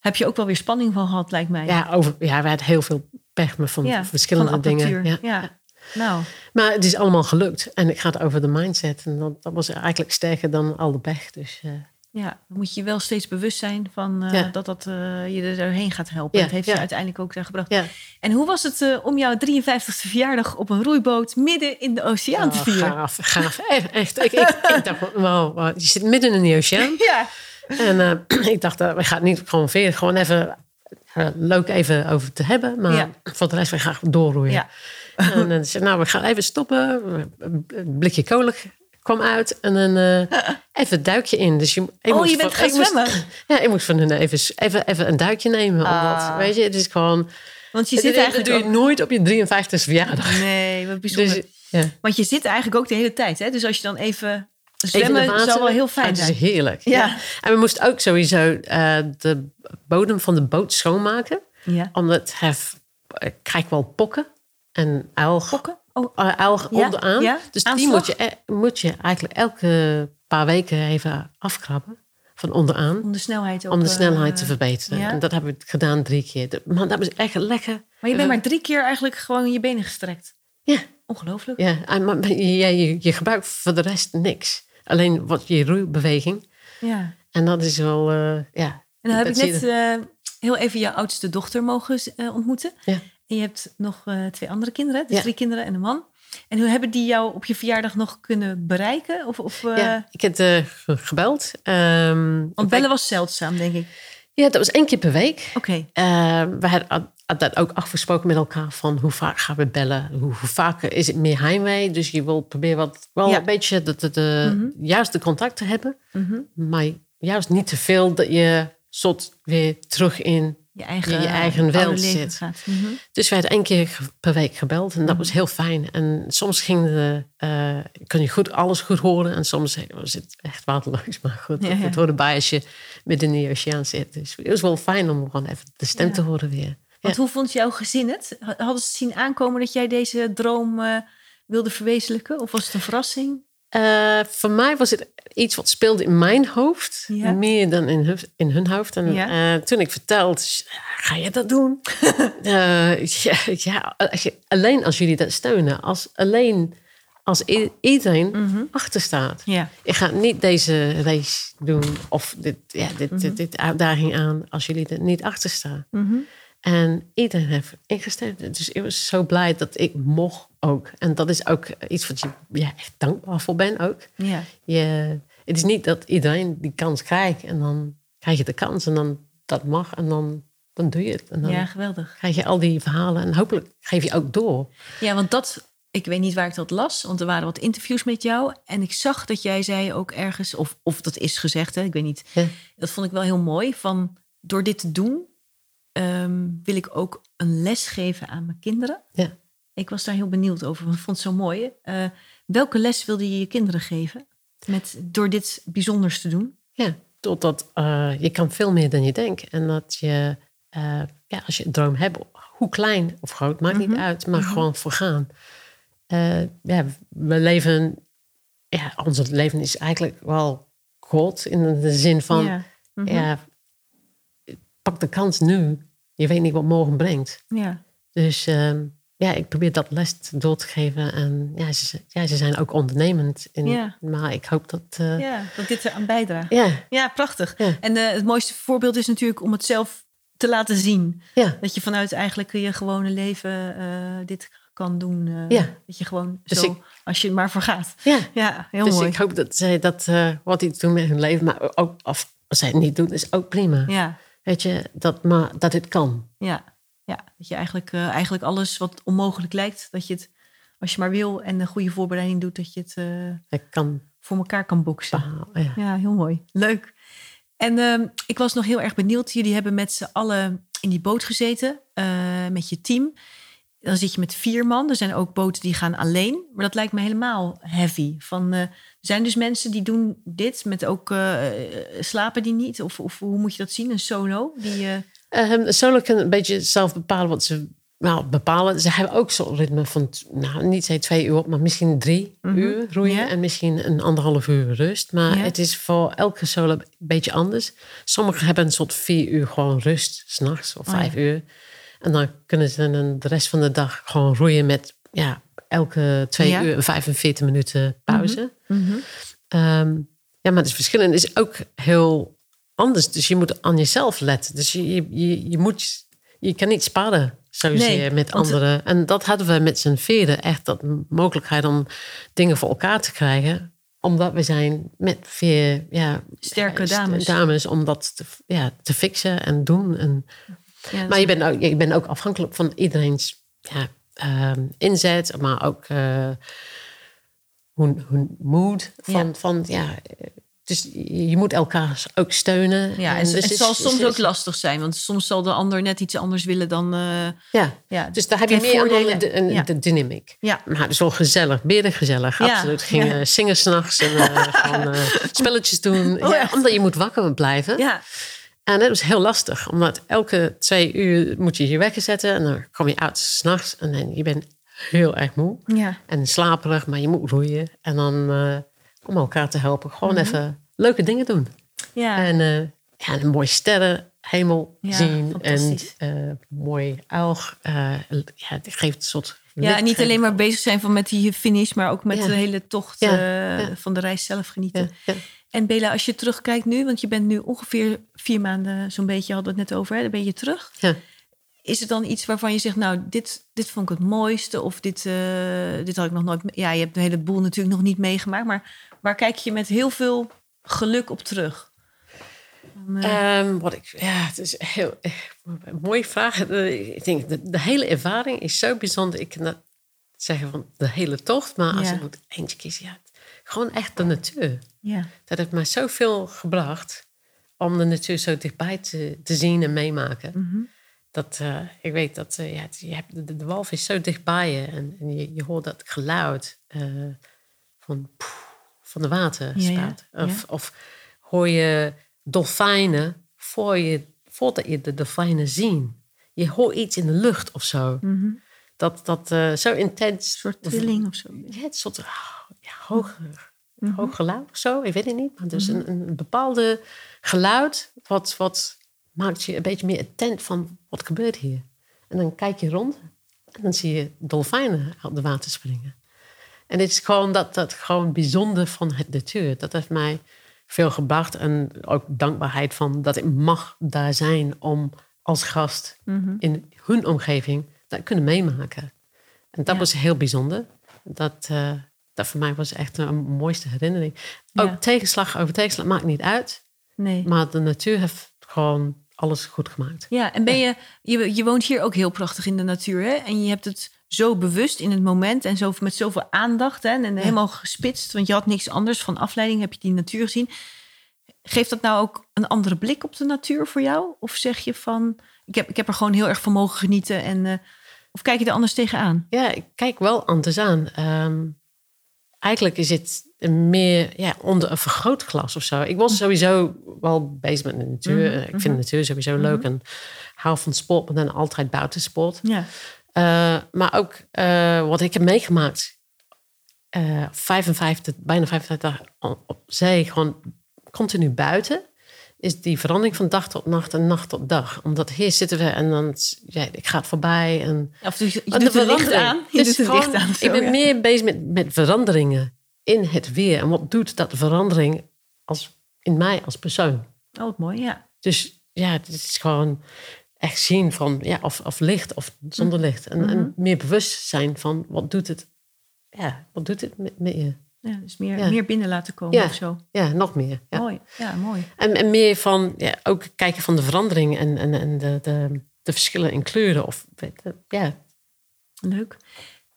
heb je ook wel weer spanning van gehad, lijkt mij. ja, over, ja, we hadden heel veel pech met van Ja, verschillende van dingen. Ja. Ja. Nou, Maar het is allemaal gelukt. En ik ga het over de mindset. En dat, dat was eigenlijk sterker dan al de pech. Dus eh, ja, dan moet je wel steeds bewust zijn van eh, Ja. dat dat eh, je er doorheen gaat helpen. Ja, dat heeft ja. je uiteindelijk ook daar gebracht. ja. En hoe was het om jouw 53ste verjaardag op een roeiboot midden in de oceaan te Oh, vieren? gaaf, gaaf. Echt, echt. Ik, ik, ik dacht, wow, wow, je zit midden in de oceaan. Ja, En eh, ik dacht, eh, we gaan niet gewoon veren. Gewoon even eh, leuk even over te hebben. Maar Ja. voor de rest, we gaan doorroeien. ja. En dan zei nou, we gaan even stoppen. Een blikje kolen kwam uit. En dan even een duikje in. Dus je, ik Oh, moest je bent van- gaan moest- zwemmen? Ja, ik moest van hun even, even, even een duikje nemen. Omdat, Ah. weet je, het is gewoon... Want je zit dat eigenlijk doe je ook... nooit op je 53 verjaardag. Nee, wat bijzonder. Dus, ja. Want je zit eigenlijk ook de hele tijd. Hè? Dus als je dan even zwemmen, water. zou wel heel Ah, fijn Het is zijn. heerlijk. Ja. En we moesten ook sowieso eh, de bodem van de boot schoonmaken. Ja. Omdat het ik krijg wel pokken en uil, Pokken? Oh, uil Ja, onderaan. ja. Dus die moet je, e- moet je eigenlijk elke paar weken even afkrabben. Van onderaan. om de snelheid. Om de eh, snelheid te verbeteren. ja. En dat hebben we gedaan drie keer. Maar dat was echt lekker. Maar je bent maar drie keer eigenlijk gewoon je benen gestrekt. Ja, Ongelooflijk. ja. En maar je, je, je gebruikt voor de rest niks. Alleen wat je roeibeweging. Ja. En dat is wel, eh, ja. En dan heb ik net eh, heel even jouw oudste dochter mogen eh, ontmoeten. Ja. En je hebt nog twee andere kinderen, dus Ja. drie kinderen en een man. En hoe hebben die jou op je verjaardag nog kunnen bereiken? Of, of, ja, ik heb ge- gebeld. Ehm, Want bellen was zeldzaam, denk ik. Ja, dat was één keer per week. Oké. Eh, we hadden had dat ook afgesproken met elkaar van hoe vaak gaan we bellen. Hoe, hoe vaak is het meer heimwee. Dus je wil proberen wat, wel Ja. een beetje de, de, de juiste contact te hebben. Mhm. Maar juist niet te veel dat je soort weer terug in Je eigen, je, je eigen leven zit. gaat. Mhm. Dus we hadden één keer per week gebeld en dat was heel fijn. En soms ging de, eh, kun je goed, alles goed horen en soms was het echt waardeloos. Maar goed, Ja, het hoort erbij als je midden in de oceaan zit. Dus het was wel fijn om gewoon even de stem Ja. te horen weer. Want hoe vond jouw gezin het? Hadden ze zien aankomen dat jij deze droom eh, wilde verwezenlijken? Of was het een verrassing? Eh, voor mij was het iets wat speelde in mijn hoofd, Ja. meer dan in hun, in hun hoofd. En Ja. eh, toen ik vertelde, ga je dat doen? Eh, ja, ja, als je, alleen als jullie dat steunen, als alleen als iedereen Mhm. achter staat. Ik ga niet deze race doen of dit, ja, dit, Mhm. dit, dit uitdaging aan als jullie er niet achter staan. Mhm. En iedereen heeft ingestemd. Dus ik was zo blij dat ik mocht ook. En dat is ook iets wat je ja, echt dankbaar voor bent ook. Ja. Je, het is niet dat iedereen die kans krijgt en dan krijg je de kans en dan dat mag en dan, dan doe je het. En dan ja, geweldig. krijg je al die verhalen en hopelijk geef je ook door. Ja, want dat, ik weet niet waar ik dat las, want er waren wat interviews met jou. En ik zag dat jij zei ook ergens, of, of dat is gezegd, hè, ik weet niet. Ja. Dat vond ik wel heel mooi. Van door dit te doen, ehm, wil ik ook een les geven aan mijn kinderen. Ja. Ik was daar heel benieuwd over, want ik vond het zo mooi. Eh, welke les wilde je je kinderen geven met, door dit bijzonders te doen? Ja, totdat uh, je kan veel meer dan je denkt. En dat je, uh, ja, als je een droom hebt, hoe klein of groot, maakt Mhm. niet uit, maar gewoon voor gaan. Ja, we leven, ja, ons leven is eigenlijk wel God in de zin van, Ja. Mhm. ja, pak de kans nu. Je weet niet wat morgen brengt. Ja. Dus uh, ja, ik probeer dat les door te geven. En ja, ze, ja, ze zijn ook ondernemend. In, Ja. Maar ik hoop dat... Uh, ja, dat dit eraan bijdraagt. ja, Ja, prachtig. Ja. En uh, het mooiste voorbeeld is natuurlijk om het zelf te laten zien. ja. Dat je vanuit eigenlijk je gewone leven uh, dit kan doen. Uh, Ja. Dat je gewoon Dus zo, ik- als je er maar voor gaat. ja. Ja, heel dus mooi. ik hoop dat zij dat, uh, wat iets doen met hun leven, maar ook of, als zij het niet doen, is ook prima. Ja, Weet je, dat, maar dat het kan. ja, Ja, dat je eigenlijk, eh, eigenlijk alles wat onmogelijk lijkt, dat je het, als je maar wil en een goede voorbereiding doet, dat je het eh, kan voor elkaar kan boksen. Ja. Ja, heel mooi. Leuk. En ehm, ik was nog heel erg benieuwd. Jullie hebben met z'n allen in die boot gezeten, eh, met je team. Dan zit je met vier man. Er zijn ook boten die gaan alleen. Maar dat lijkt me helemaal heavy. Van, eh, er zijn dus mensen die doen dit met ook eh, slapen die niet? Of, of hoe moet je dat zien? Een solo? Die, eh, Ehm, solo kan een beetje zelf bepalen wat ze nou, bepalen. Ze hebben ook zo'n ritme van, nou, niet zei twee uur, maar misschien drie uur roeien. En misschien een anderhalf uur rust. Maar het is voor elke solo een beetje anders. Sommigen hebben een soort vier uur gewoon rust, s'nachts of Oh, ja. vijf uur. En dan kunnen ze dan de rest van de dag gewoon roeien met ja, elke twee Ja. uur en 45 minuten pauze. mhm. Ehm, ja, maar het is verschillend. Het is ook heel anders. Dus je moet aan jezelf letten. Dus je, je, je, moet, je kan niet sparen zozeer Nee, met anderen. En dat hadden we met z'n vieren. Echt dat mogelijkheid om dingen voor elkaar te krijgen. Omdat we zijn met vier ja, Sterke st- dames. dames om dat te, ja, te fixen en doen. En, Ja, maar je bent, ook, je bent ook afhankelijk van iedereen's ja, ehm, inzet. Maar ook eh, hun, hun mood. Van, Ja. van, ja, dus je moet elkaar ook steunen. ja, en dus het is- zal soms is- ook lastig zijn. Want soms zal de ander net iets anders willen dan... eh, Ja, ja, dus daar heb je meer aan voordelen. de, een- Ja. de dynamiek. Ja. Maar het is wel gezellig, meer gezellig. Ja, Absoluut. Gingen ja. zingen s'nachts en eh, eh, spelletjes doen. Oh, ja, omdat je moet wakker blijven. ja, En dat was heel lastig, omdat elke twee uur moet je je wekker zetten. En dan kom je uit s'nachts en dan, je bent heel erg moe. ja. En slaperig, maar je moet roeien. En dan eh, om elkaar te helpen, gewoon Mhm. even leuke dingen doen. ja. En eh, ja, een mooie sterrenhemel Ja, zien. En eh mooi eh, ja, het geeft een soort... Ja, en niet alleen maar bezig zijn van met die finish, maar ook met Ja. de hele tocht Ja, ja. van de reis zelf genieten. En Bela, als je terugkijkt nu, want je bent nu ongeveer vier maanden, zo'n beetje hadden we het net over, hè? dan ben je terug. Ja. Is het dan iets waarvan je zegt, nou, dit, dit vond ik het mooiste of dit, eh, dit had ik nog nooit... Ja, je hebt een heleboel natuurlijk nog niet meegemaakt, maar waar kijk je met heel veel geluk op terug? Eh, Ehm, wat ik, ja, het is heel eh, een mooie vraag. Eh, Ik denk, de, de hele ervaring is zo bijzonder. Ik kan dat zeggen van de hele tocht, maar als Ja. ik moet eentje kiezen, ja, gewoon echt de natuur. ja. Dat heeft mij zoveel gebracht om de natuur zo dichtbij te, te zien en meemaken. Mhm. Dat, eh, ik weet dat eh, ja, je hebt, de, de walvis is zo dichtbij je en, en je, je hoort dat geluid eh, van, van de water. Ja, ja, spuit. Of, of hoor je dolfijnen voor je, voordat je de dolfijnen ziet. Je hoort iets in de lucht of zo. Mhm. Dat, dat zo intens. Een soort trilling of zo. Ja, het soort ja, hoog, Mhm. hoog geluid of zo. Ik weet het niet. Maar dus een, een bepaalde geluid. Wat, wat maakt je een beetje meer attent van wat gebeurt hier. En dan kijk je rond. En dan zie je dolfijnen uit de water springen. En het is gewoon dat, dat gewoon bijzonder van het natuur. Dat heeft mij veel gebracht. En ook dankbaarheid van dat ik mag daar zijn om als gast Mhm. in hun omgeving dat kunnen meemaken. En dat Ja. was heel bijzonder. Dat, eh, dat voor mij was echt een mooiste herinnering. Ook tegenslag over tegenslag maakt niet uit. Nee. Maar de natuur heeft gewoon alles goed gemaakt. Ja, en ben je, je, je woont hier ook heel prachtig in de natuur, hè? En je hebt het zo bewust in het moment en zo, met zoveel aandacht hè? en helemaal gespitst, want je had niks anders van afleiding, heb je die natuur gezien. Geeft dat nou ook een andere blik op de natuur voor jou? Of zeg je van, ik heb, ik heb er gewoon heel erg van mogen genieten en, eh, of kijk je er anders tegenaan? Ja, ik kijk wel anders aan. Ehm, eigenlijk is het meer ja, onder een vergrootglas of zo. Ik was sowieso wel bezig met de natuur. Mhm, Ik vind de natuur sowieso leuk en hou van sport, maar dan altijd buitensport. Ja, Eh, maar ook eh, wat ik heb meegemaakt. eh 55, bijna 55 dagen op zee, gewoon continu buiten. Is die verandering van dag tot nacht en nacht tot dag. Omdat hier zitten we en dan, ja, ik ga het voorbij. En, of je, je Maar doet het licht aan. Je doet is het gewoon- licht aan. zo, ik ben ja. meer bezig met, met veranderingen in het weer. En wat doet dat verandering als, in mij als persoon? Oh, mooi, ja. Dus ja, het is gewoon echt zien van ja, of, of licht of zonder licht. En, en meer bewust zijn van wat doet het, ja, wat doet het met, met je? Ja dus meer, Ja. meer binnen laten komen Ja. of zo. Ja, nog meer. Ja. Mooi, ja, mooi. En, en meer van ja, ook kijken van de verandering en, en, en de, de, de verschillen in kleuren. Of, ja, Leuk.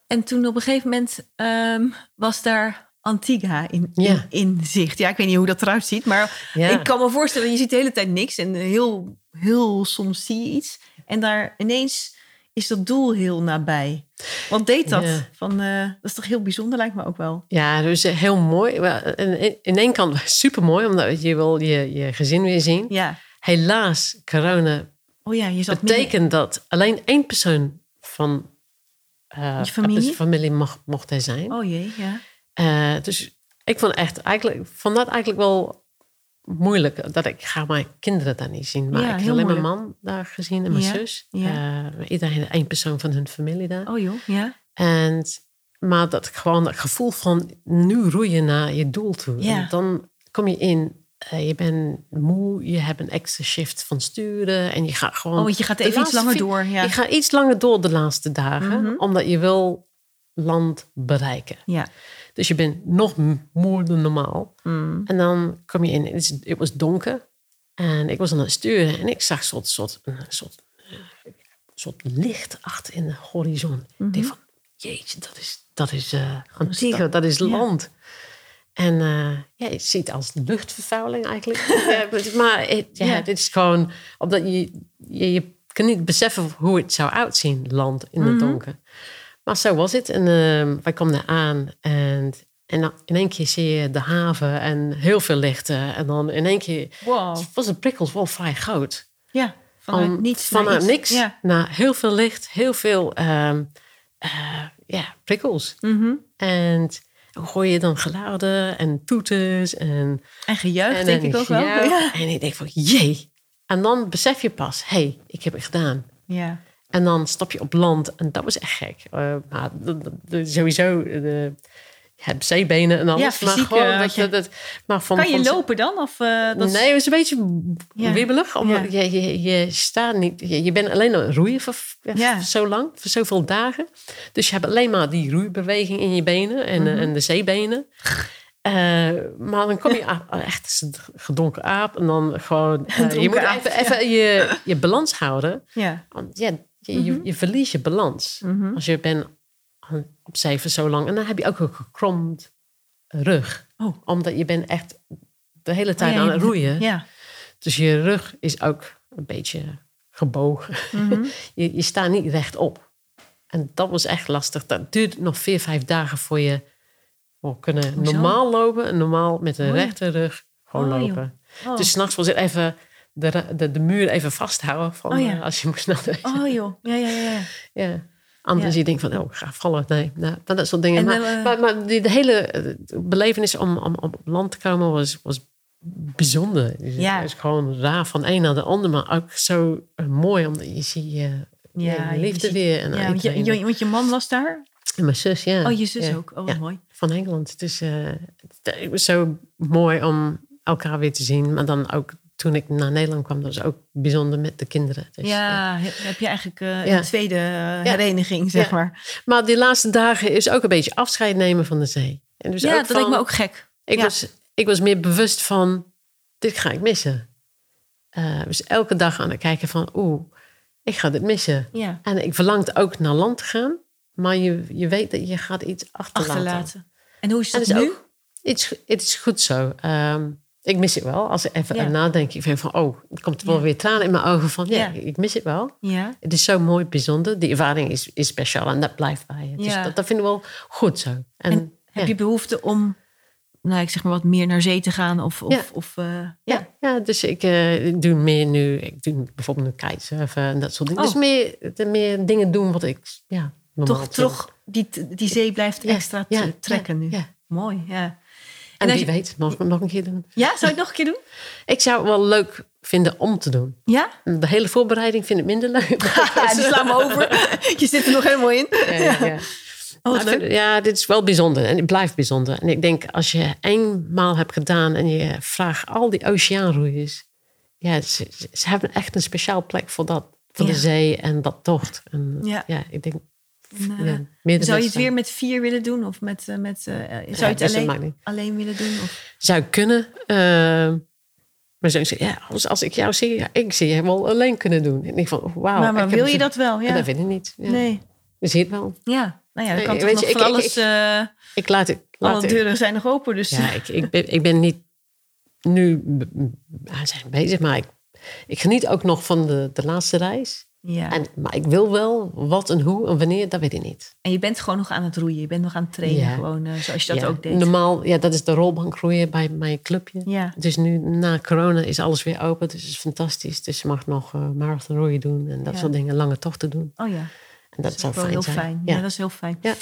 En toen op een gegeven moment ehm, was daar Antigua in, in, zicht. Ja, ik weet niet hoe dat eruit ziet, maar ik kan me voorstellen, je ziet de hele tijd niks en heel, heel soms zie je iets. En daar ineens is dat doel heel nabij. Wat deed dat? Ja. Van, eh, dat is toch heel bijzonder, lijkt me ook wel. Ja, dus heel mooi. In, één kant super mooi, omdat je wil je, je gezin weer zien. Ja. Helaas, corona Oh ja, je zat betekent dat alleen één persoon van eh, Je familie? familie mocht, mocht er zijn. Oh jee, ja. Eh, dus ik vond, echt, eigenlijk, vond dat eigenlijk wel moeilijk. Dat ik ga mijn kinderen daar niet zien. Maar Ja, ik heb alleen mijn man daar gezien en mijn Ja, zus. ja. Eh, iedereen één persoon van hun familie daar. Oh joh, ja. En, maar dat gewoon het gevoel van nu roeien naar je doel toe. Ja. En dan kom je in, eh, je bent moe, je hebt een extra shift van sturen. En je gaat gewoon... Oh, je gaat even iets langer door. Ja. Je gaat iets langer door de laatste dagen. Mhm. Omdat je wil land bereiken. ja. Dus je bent nog moer dan normaal. Mm. En dan kom je in, het, het was donker. En ik was aan het sturen en ik zag een soort, soort, een soort, soort licht achter in de horizon. Ik denk van, jeetje, dat is, dat is Antigua, dat is Ja. land. En eh, ja, je ziet het als luchtvervuiling eigenlijk. ja, het- maar het, ja, Ja. dit is gewoon, omdat je, je, je kan niet beseffen hoe het zou uitzien, land in het Mhm. donker. Maar zo was het. En ehm, wij kwamen daar aan en, en dan in één keer zie je de haven en heel veel lichten. En dan in één keer Wow. was de prikkels wel vrij groot. Ja, vanuit Om- niets vanuit niks Ja. naar heel veel licht, heel veel ehm, eh, ja, prikkels. Mhm. En hoor je dan geluiden en toeters en, En gejuich, en denk ik ook wel. Ja. En ik denk van, jee. En dan besef je pas, hé, hey, ik heb het gedaan. ja. En dan stap je op land en dat was echt gek. Eh, maar de- sowieso, de, je hebt zeebenen en alles. Ja, maar gewoon eh, dat, je- dat, maar van, Kan je van- lopen dan? Of, eh, dat Nee, het is een beetje Ja. wibbelig. Omdat Ja. je, je, je staat niet... Je, je bent alleen aan roeien voor, Ja. zo lang. Voor zoveel dagen. Dus je hebt alleen maar die roeibeweging in je benen. En, Mhm. en de zeebenen. Maar dan kom je echt een gedonken aap. En dan gewoon... je moet aap, even, even je, je balans houden. Ja. Ja, je, je, je verliest je balans. Mhm. Als je bent op voor zo lang. En dan heb je ook een gekromd rug. Oh. Omdat je bent echt de hele tijd Oh ja, aan het roeien. Ja. Dus je rug is ook een beetje gebogen. Mhm. je, je staat niet rechtop. En dat was echt lastig. Dat duurt nog vier, vijf dagen voor je kunnen Hoezo? normaal lopen. En normaal met een Oh rechte rug gewoon Oh, lopen. Oh. Dus s'nachts was het even de, de, de muur even vasthouden. Van, Oh ja. eh, als je moest naar de... oh joh. Ja, ja, ja. ja. Anders Ja. je denkt van, oh, ik ga vallen. Nee, nou, dat soort dingen. Maar, eh, maar, maar die, de hele eh, belevenis om, om, om op land te komen was, was bijzonder. Ja. Het is gewoon raar van een naar de ander. Maar ook zo mooi, omdat je ziet je, Ja, je liefde ziet- weer. En, ja want, je, iedereen. je, want je man was daar? en mijn zus, ja. Oh, je zus Ja. ook. Oh, Ja. mooi. Van Engeland. Dus het, het was zo mooi om elkaar weer te zien. Maar dan ook toen ik naar Nederland kwam, dat was ook bijzonder met de kinderen. Dus, ja, he- heb je eigenlijk eh, Ja. een tweede eh, hereniging, zeg maar. Maar die laatste dagen is ook een beetje afscheid nemen van de zee. En dus ja, dat van, lijkt me ook gek. Ik, was, ik was meer bewust van, dit ga ik missen. Eh, dus elke dag aan het kijken van, oeh, ik ga dit missen. Ja, En ik verlangde ook naar land te gaan. Maar je, je weet dat je gaat iets achterlaten. achterlaten. En hoe is En dat nu? ook, het is, het is goed zo. Ehm, ik mis het wel. Als ik even Ja. nadenk, ik vind van, oh, er komt wel Ja. weer tranen in mijn ogen van, ja, Ja. ik mis het wel. Ja, Het is zo mooi, bijzonder. Die ervaring is, is speciaal en dat blijft bij je. Dus dat, dat vind ik wel goed zo. En, En heb je behoefte om, nou, ik zeg maar wat meer naar zee te gaan? Of, of, Ja. of eh, ja. Ja, dus ik, eh, ik doe meer nu. Ik doe bijvoorbeeld nu kitesurfen en dat soort dingen. Oh. Dus meer, de meer dingen doen wat ik ja, normaal toch, toch die, die zee blijft extra trekken nu. ja. Mooi, ja. En, En wie je- weet, nog, nog een keer doen. Ja, zou je het nog een keer doen? Ik zou het wel leuk vinden om te doen. Ja? De hele voorbereiding vind ik minder leuk. Ja, die slaan we over. Je zit er nog helemaal in. Ja, ja, ja. Oh, ik ja, dit is wel bijzonder en het blijft bijzonder. En ik denk, als je eenmaal hebt gedaan en je vraagt al die oceaanroeiers, ja, ze, ze hebben echt een speciaal plek voor dat, voor de zee en dat tocht. En Ja. ja, ik denk, En, eh, ja, zou je het weer met vier willen doen? Of met, eh, met, eh, zou je Ja, het dat alleen, alleen willen doen? Of? Zou kunnen, eh, mijn zoon zei, ja, als, als ik jou zie, ja, ik zie je wel alleen kunnen doen. En ik van, wauw. maar, maar ik wil je dat wel? Ja. Dat weet ik niet. Ja. Nee. Je ziet wel. Ja. Nou ja, dan Nee, kan toch weet nog je, van ik- ik- alles... ik- eh, Ik laat het. Laat alle deuren zijn nog open, dus... Ja, ik, ik, ben, ik ben niet nu zijn bezig, maar ik, ik geniet ook nog van de, de laatste reis. Ja. En, maar ik wil wel wat en hoe en wanneer, dat weet ik niet. En je bent gewoon nog aan het roeien. Je bent nog aan het trainen, Ja. gewoon eh, zoals je dat ja, ook deed. Normaal, ja, dat is de rolbank groeien bij mijn clubje. Ja. Dus nu na corona is alles weer open, dus het is fantastisch. Dus je mag nog uh, marathon roeien doen en dat soort dingen, lange tochten doen. Oh ja, En dat, is wel fijn heel zijn. fijn. Ja. Ja. dat is heel fijn. Ja.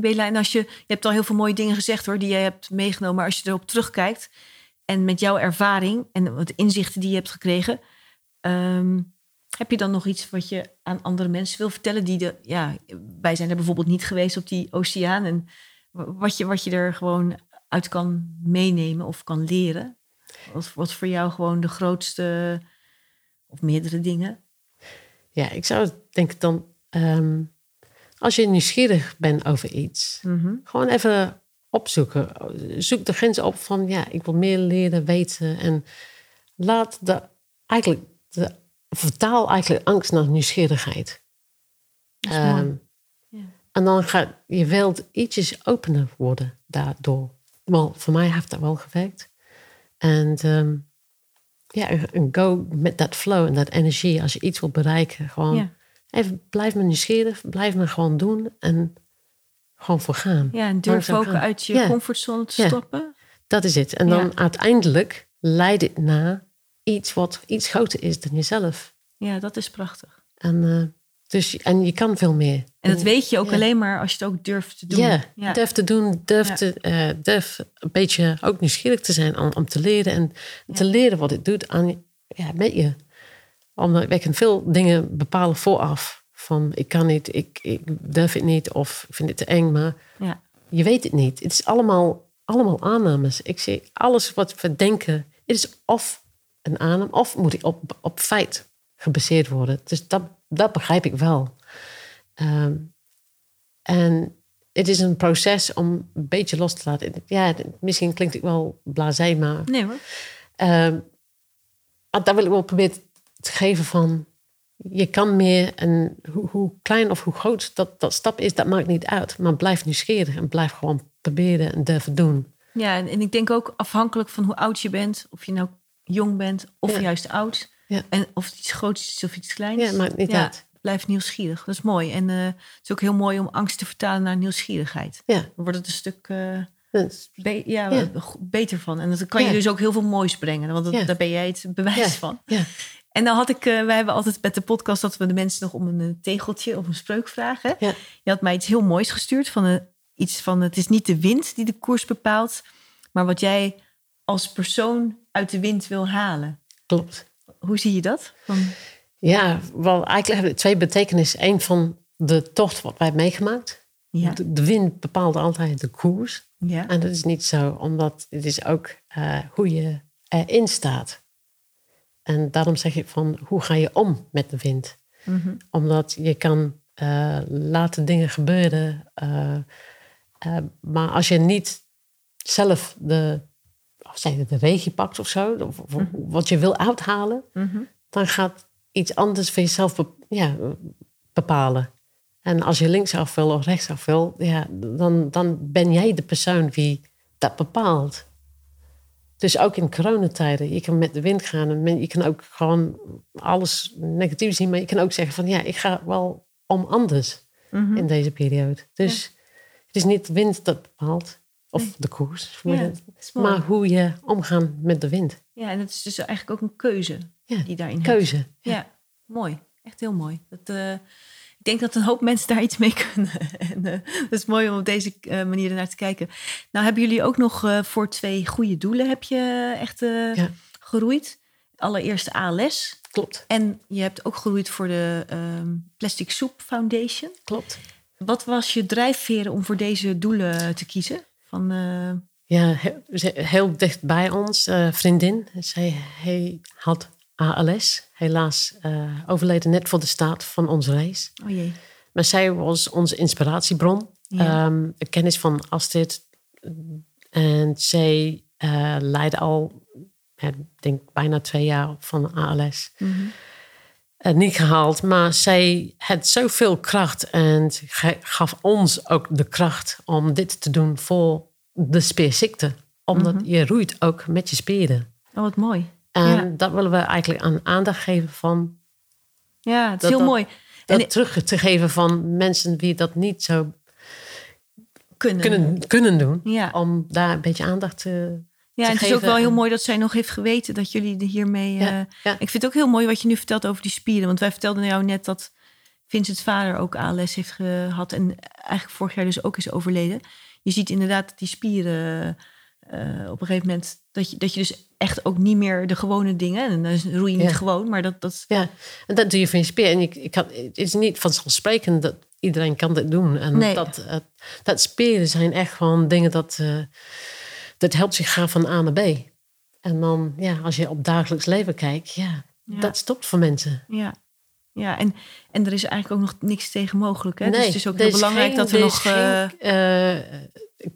Bela, en als je, je hebt al heel veel mooie dingen gezegd hoor, die jij hebt meegenomen. Maar als je erop terugkijkt en met jouw ervaring en wat inzichten die je hebt gekregen, ehm, heb je dan nog iets wat je aan andere mensen wil vertellen? Die de, ja, wij zijn er bijvoorbeeld niet geweest op die oceaan. En wat je, wat je er gewoon uit kan meenemen of kan leren. Wat, wat voor jou gewoon de grootste of meerdere dingen? Ja, ik zou denken dan, ehm, als je nieuwsgierig bent over iets, Mhm. gewoon even opzoeken. Zoek de grens op van, ja, ik wil meer leren, weten. En laat de, eigenlijk, de, vertaal eigenlijk angst naar nieuwsgierigheid. Dat is mooi. Ehm, Ja. En dan gaat je wereld ietsjes opener worden daardoor. Wel, voor mij heeft dat wel gewerkt. En ehm, ja, en go met dat flow en dat energie. Als je iets wilt bereiken, gewoon Ja. even blijf me nieuwsgierig. Blijf me gewoon doen en gewoon voor gaan. Ja, en durf ook gaan. uit je comfortzone te Ja. stappen. Dat is het. En dan uiteindelijk leidt het naar iets wat iets groter is dan jezelf. Ja, dat is prachtig. En, eh, dus, en je kan veel meer. En dat weet je ook Ja. alleen maar als je het ook durft te doen. Ja, ja. durf te doen, durf, Ja. te, eh, durf een beetje ook nieuwsgierig te zijn om, om te leren en te leren wat het doet aan, ja, met je. Omdat wij kunnen veel dingen bepalen vooraf. Van ik kan niet, ik, ik durf het niet of ik vind het te eng, maar Ja. je weet het niet. Het is allemaal, allemaal aannames. Ik zie alles wat we denken, het is of een aanname of moet ik op, op feit gebaseerd worden. Dus dat, dat begrijp ik wel. Ehm, en het is een proces om een beetje los te laten. Ja, misschien klinkt het wel blasé, maar Nee hoor. Maar daar wil ik wel proberen te geven van... je kan meer en hoe, hoe klein of hoe groot dat, dat stap is, dat maakt niet uit. Maar blijf nieuwsgierig en blijf gewoon proberen en durven doen. Ja, en, en ik denk ook afhankelijk van hoe oud je bent, of je nou jong bent of Ja. juist oud, Ja. en of iets groots is of iets kleins. Ja, maakt niet ja, uit. Blijf nieuwsgierig. Dat is mooi. En eh, het is ook heel mooi om angst te vertalen naar nieuwsgierigheid. Ja, Dan wordt het een stuk eh, be- ja, beter van. En dan kan je dus ook heel veel moois brengen. Want dat, daar ben jij het bewijs van. ja. En dan had ik, eh, wij hebben altijd met de podcast dat we de mensen nog om een tegeltje of een spreuk vragen. Ja. Je had mij iets heel moois gestuurd van een, iets van het is niet de wind die de koers bepaalt, maar wat jij als persoon uit de wind wil halen. klopt. Hoe zie je dat? Van, Ja, wel eigenlijk hebben twee betekenissen. Eén van de tocht wat wij hebben meegemaakt. ja, De, de wind bepaalt altijd de koers. ja, En dat is niet zo, omdat het is ook eh, hoe je erin staat. En daarom zeg ik van, hoe ga je om met de wind? Mhm. Omdat je kan eh, laten dingen gebeuren. eh, maar als je niet zelf de, of zeg je, de regie pakt of zo, of, of wat je wil uithalen, Mhm. dan gaat iets anders voor jezelf be- ja, bepalen. En als je linksaf wil of rechtsaf wil, ja, dan, dan ben jij de persoon die dat bepaalt. Dus ook in coronatijden, je kan met de wind gaan en je kan ook gewoon alles negatief zien, maar je kan ook zeggen van ja, ik ga wel om anders Mhm. in deze periode. Dus het is niet de wind dat bepaalt, of de koers, Ja, maar hoe je omgaat met de wind. ja, en het is dus eigenlijk ook een keuze Ja, die daarin hebt. keuze. Ja, mooi. Echt heel mooi. Dat, eh, ik denk dat een hoop mensen daar iets mee kunnen. en, eh, dat is mooi om op deze eh, manier ernaar te kijken. Nou hebben jullie ook nog voor twee goede doelen heb je echt Ja. geroeid. Allereerst ALS. Klopt, En je hebt ook geroeid voor de ehm, Plastic Soup Foundation. klopt. Wat was je drijfveren om voor deze doelen te kiezen? Van, eh, Ja, heel dicht bij ons, eh, vriendin. Zij hij had ALS, helaas eh, overleden net voor de start van onze race. oh jee. Maar zij was onze inspiratiebron. Ja. Ehm, een kennis van Astrid. En zij leidde al ik denk bijna twee jaar van ALS. Mhm. Niet gehaald. Maar zij had zoveel kracht en gaf ons ook de kracht om dit te doen voor de spierziekte. Omdat Mhm. je roeit ook met je spieren. Oh, wat mooi. En Ja. dat willen we eigenlijk aan aandacht geven van Ja, het is Dat- heel dat- mooi. dat En- terug te geven van mensen die dat niet zo Kunnen. kunnen, kunnen doen. Ja. Om daar een beetje aandacht te, Ja, en het is ook wel heel mooi dat zij nog heeft geweten dat jullie er hiermee. Ja, eh, ja. Ik vind het ook heel mooi wat je nu vertelt over die spieren. Want wij vertelden jou net dat Vincent's vader ook ALS heeft gehad. En eigenlijk vorig jaar dus ook is overleden. Je ziet inderdaad dat die spieren eh, op een gegeven moment. Dat je, dat je dus echt ook niet meer de gewone dingen. En dan roei je niet Ja. gewoon, maar dat. dat Ja, en dat doe je van je spier. En ik, ik het is niet vanzelfsprekend dat iedereen kan dit doen. En Nee. dat, eh, dat spieren zijn echt gewoon dingen dat, dat helpt je gaan van A naar B. En dan, ja, als je op dagelijks leven kijkt, ja, Ja. dat stopt voor mensen. ja. Ja, en, en er is eigenlijk ook nog niks tegen mogelijk. Hè? dus Nee, het is ook heel belangrijk geen- dat er nog geen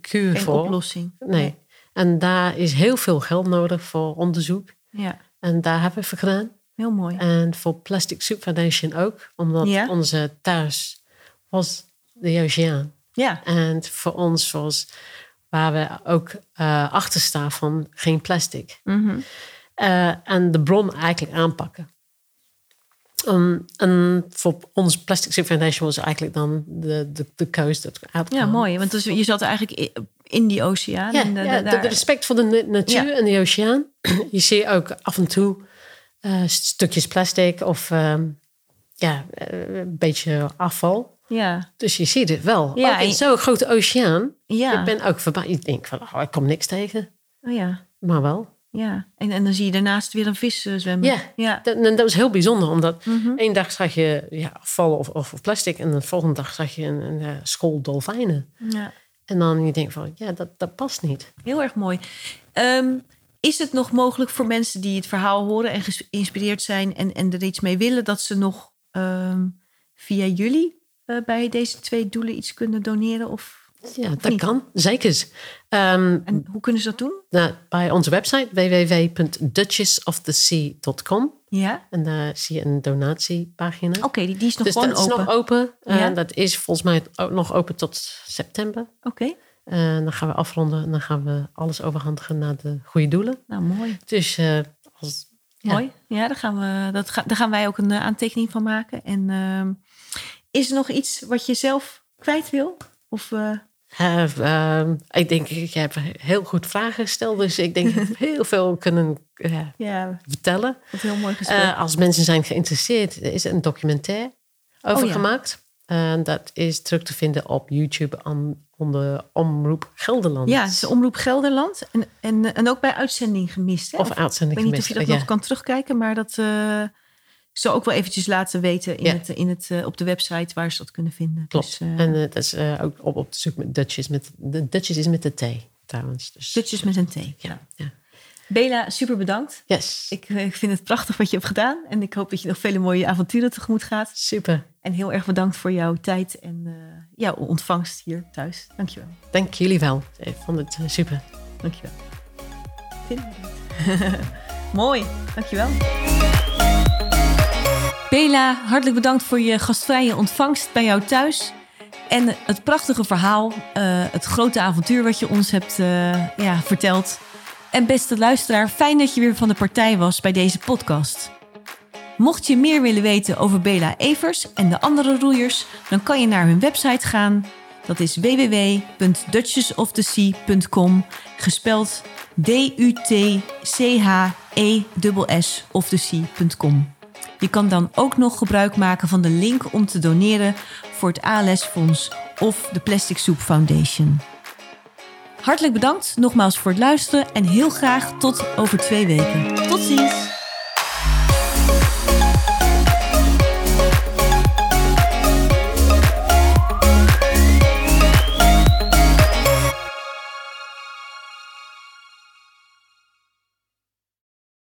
kuur geen voor. oplossing. Nee. En daar is heel veel geld nodig voor onderzoek. Ja, En daar hebben we voor gedaan. heel mooi. En voor Plastic Soup Foundation ook. Omdat Ja. onze thuis was de oceaan. Ja, En voor ons was waar we ook eh, achter staan van geen plastic. mhm. Eh, en de bron eigenlijk aanpakken. Um, en voor ons Plastic Soup Foundation was eigenlijk dan de, de, de keus dat ja mooi. Want dus, je zat eigenlijk in die oceaan. Ja, en, ja, de, daar- respect voor de na- natuur Ja. en de oceaan. Je ziet ook af en toe eh, stukjes plastic of ehm, ja, een beetje afval. Ja, Dus je ziet het wel. Ja, ook in zo'n grote oceaan. ja. Ik ben ook verbaasd. Ik denk van, oh, ik kom niks tegen. Oh, ja. Maar wel. Ja, en, en dan zie je daarnaast weer een vis eh, zwemmen. Ja. ja. Dat, en dat was heel bijzonder, omdat Mhm. één dag zag je ja, of, of, of plastic. En de volgende dag zag je een, een eh, school dolfijnen. ja. En dan je denkt van, ja, dat, dat past niet. Heel erg mooi. Ehm, is het nog mogelijk voor mensen die het verhaal horen en geïnspireerd zijn en, en er iets mee willen, dat ze nog ehm, via jullie eh, bij deze twee doelen iets kunnen doneren? Of, Ja, dat niet? kan. Zeker. Ehm, en hoe kunnen ze dat doen? nou, bij onze website www.duchessofthesea.com. Ja, En daar zie je een donatiepagina. oké, die, die is nog dus gewoon dat is open. nog open. En Ja. dat is volgens mij ook nog open tot september. Oké, En dan gaan we afronden en dan gaan we alles overhandigen naar de goede doelen. nou mooi. Dus eh, als, ja. Mooi. Ja, daar gaan, we, dat ga, daar gaan wij ook een eh, aantekening van maken. En ehm, is er nog iets wat je zelf kwijt wil? Of, eh, Eh, ehm, ik denk, ik heb heel goed vragen gesteld. Dus ik denk, heb heel veel kunnen eh, ja, vertellen. wat heel mooi. Eh, als mensen zijn geïnteresseerd, er is een documentaire over Oh ja. gemaakt. En dat is terug te vinden op YouTube onder Omroep Gelderland. ja, het is Omroep Gelderland. En, en, en ook bij uitzending gemist. Hè? Of Of- uitzending ik weet niet of je dat gemist, nog kan terugkijken, maar dat ik zal ook wel eventjes laten weten in Ja. het, in het, eh, op de website waar ze dat kunnen vinden. Klopt. Dus, eh, en eh, dat is ook op, op de zoek met Dutchess. Met, de Dutchess is met de T trouwens. Dus, Dutjes met een T. ja, ja. Bela, super bedankt. Yes. Ik, ik vind het prachtig wat je hebt gedaan. En ik hoop dat je nog vele mooie avonturen tegemoet gaat. Super. En heel erg bedankt voor jouw tijd en jouw ontvangst hier thuis. Dankjewel. Dank jullie wel. Ik vond het super. Dankjewel. Vind je Mooi. Dankjewel. Bela, hartelijk bedankt voor je gastvrije ontvangst bij jou thuis. En het prachtige verhaal, eh, het grote avontuur wat je ons hebt eh, ja, verteld. En beste luisteraar, fijn dat je weer van de partij was bij deze podcast. Mocht je meer willen weten over Bela Evers en de andere roeiers, dan kan je naar hun website gaan. Dat is www.duchessofthesea.com, gespeld D-U-T-C-H-E-S-S of the sea.com. Je kan dan ook nog gebruik maken van de link om te doneren voor het ALS Fonds of de Plastic Soup Foundation. Hartelijk bedankt nogmaals voor het luisteren en heel graag tot over twee weken. Tot ziens!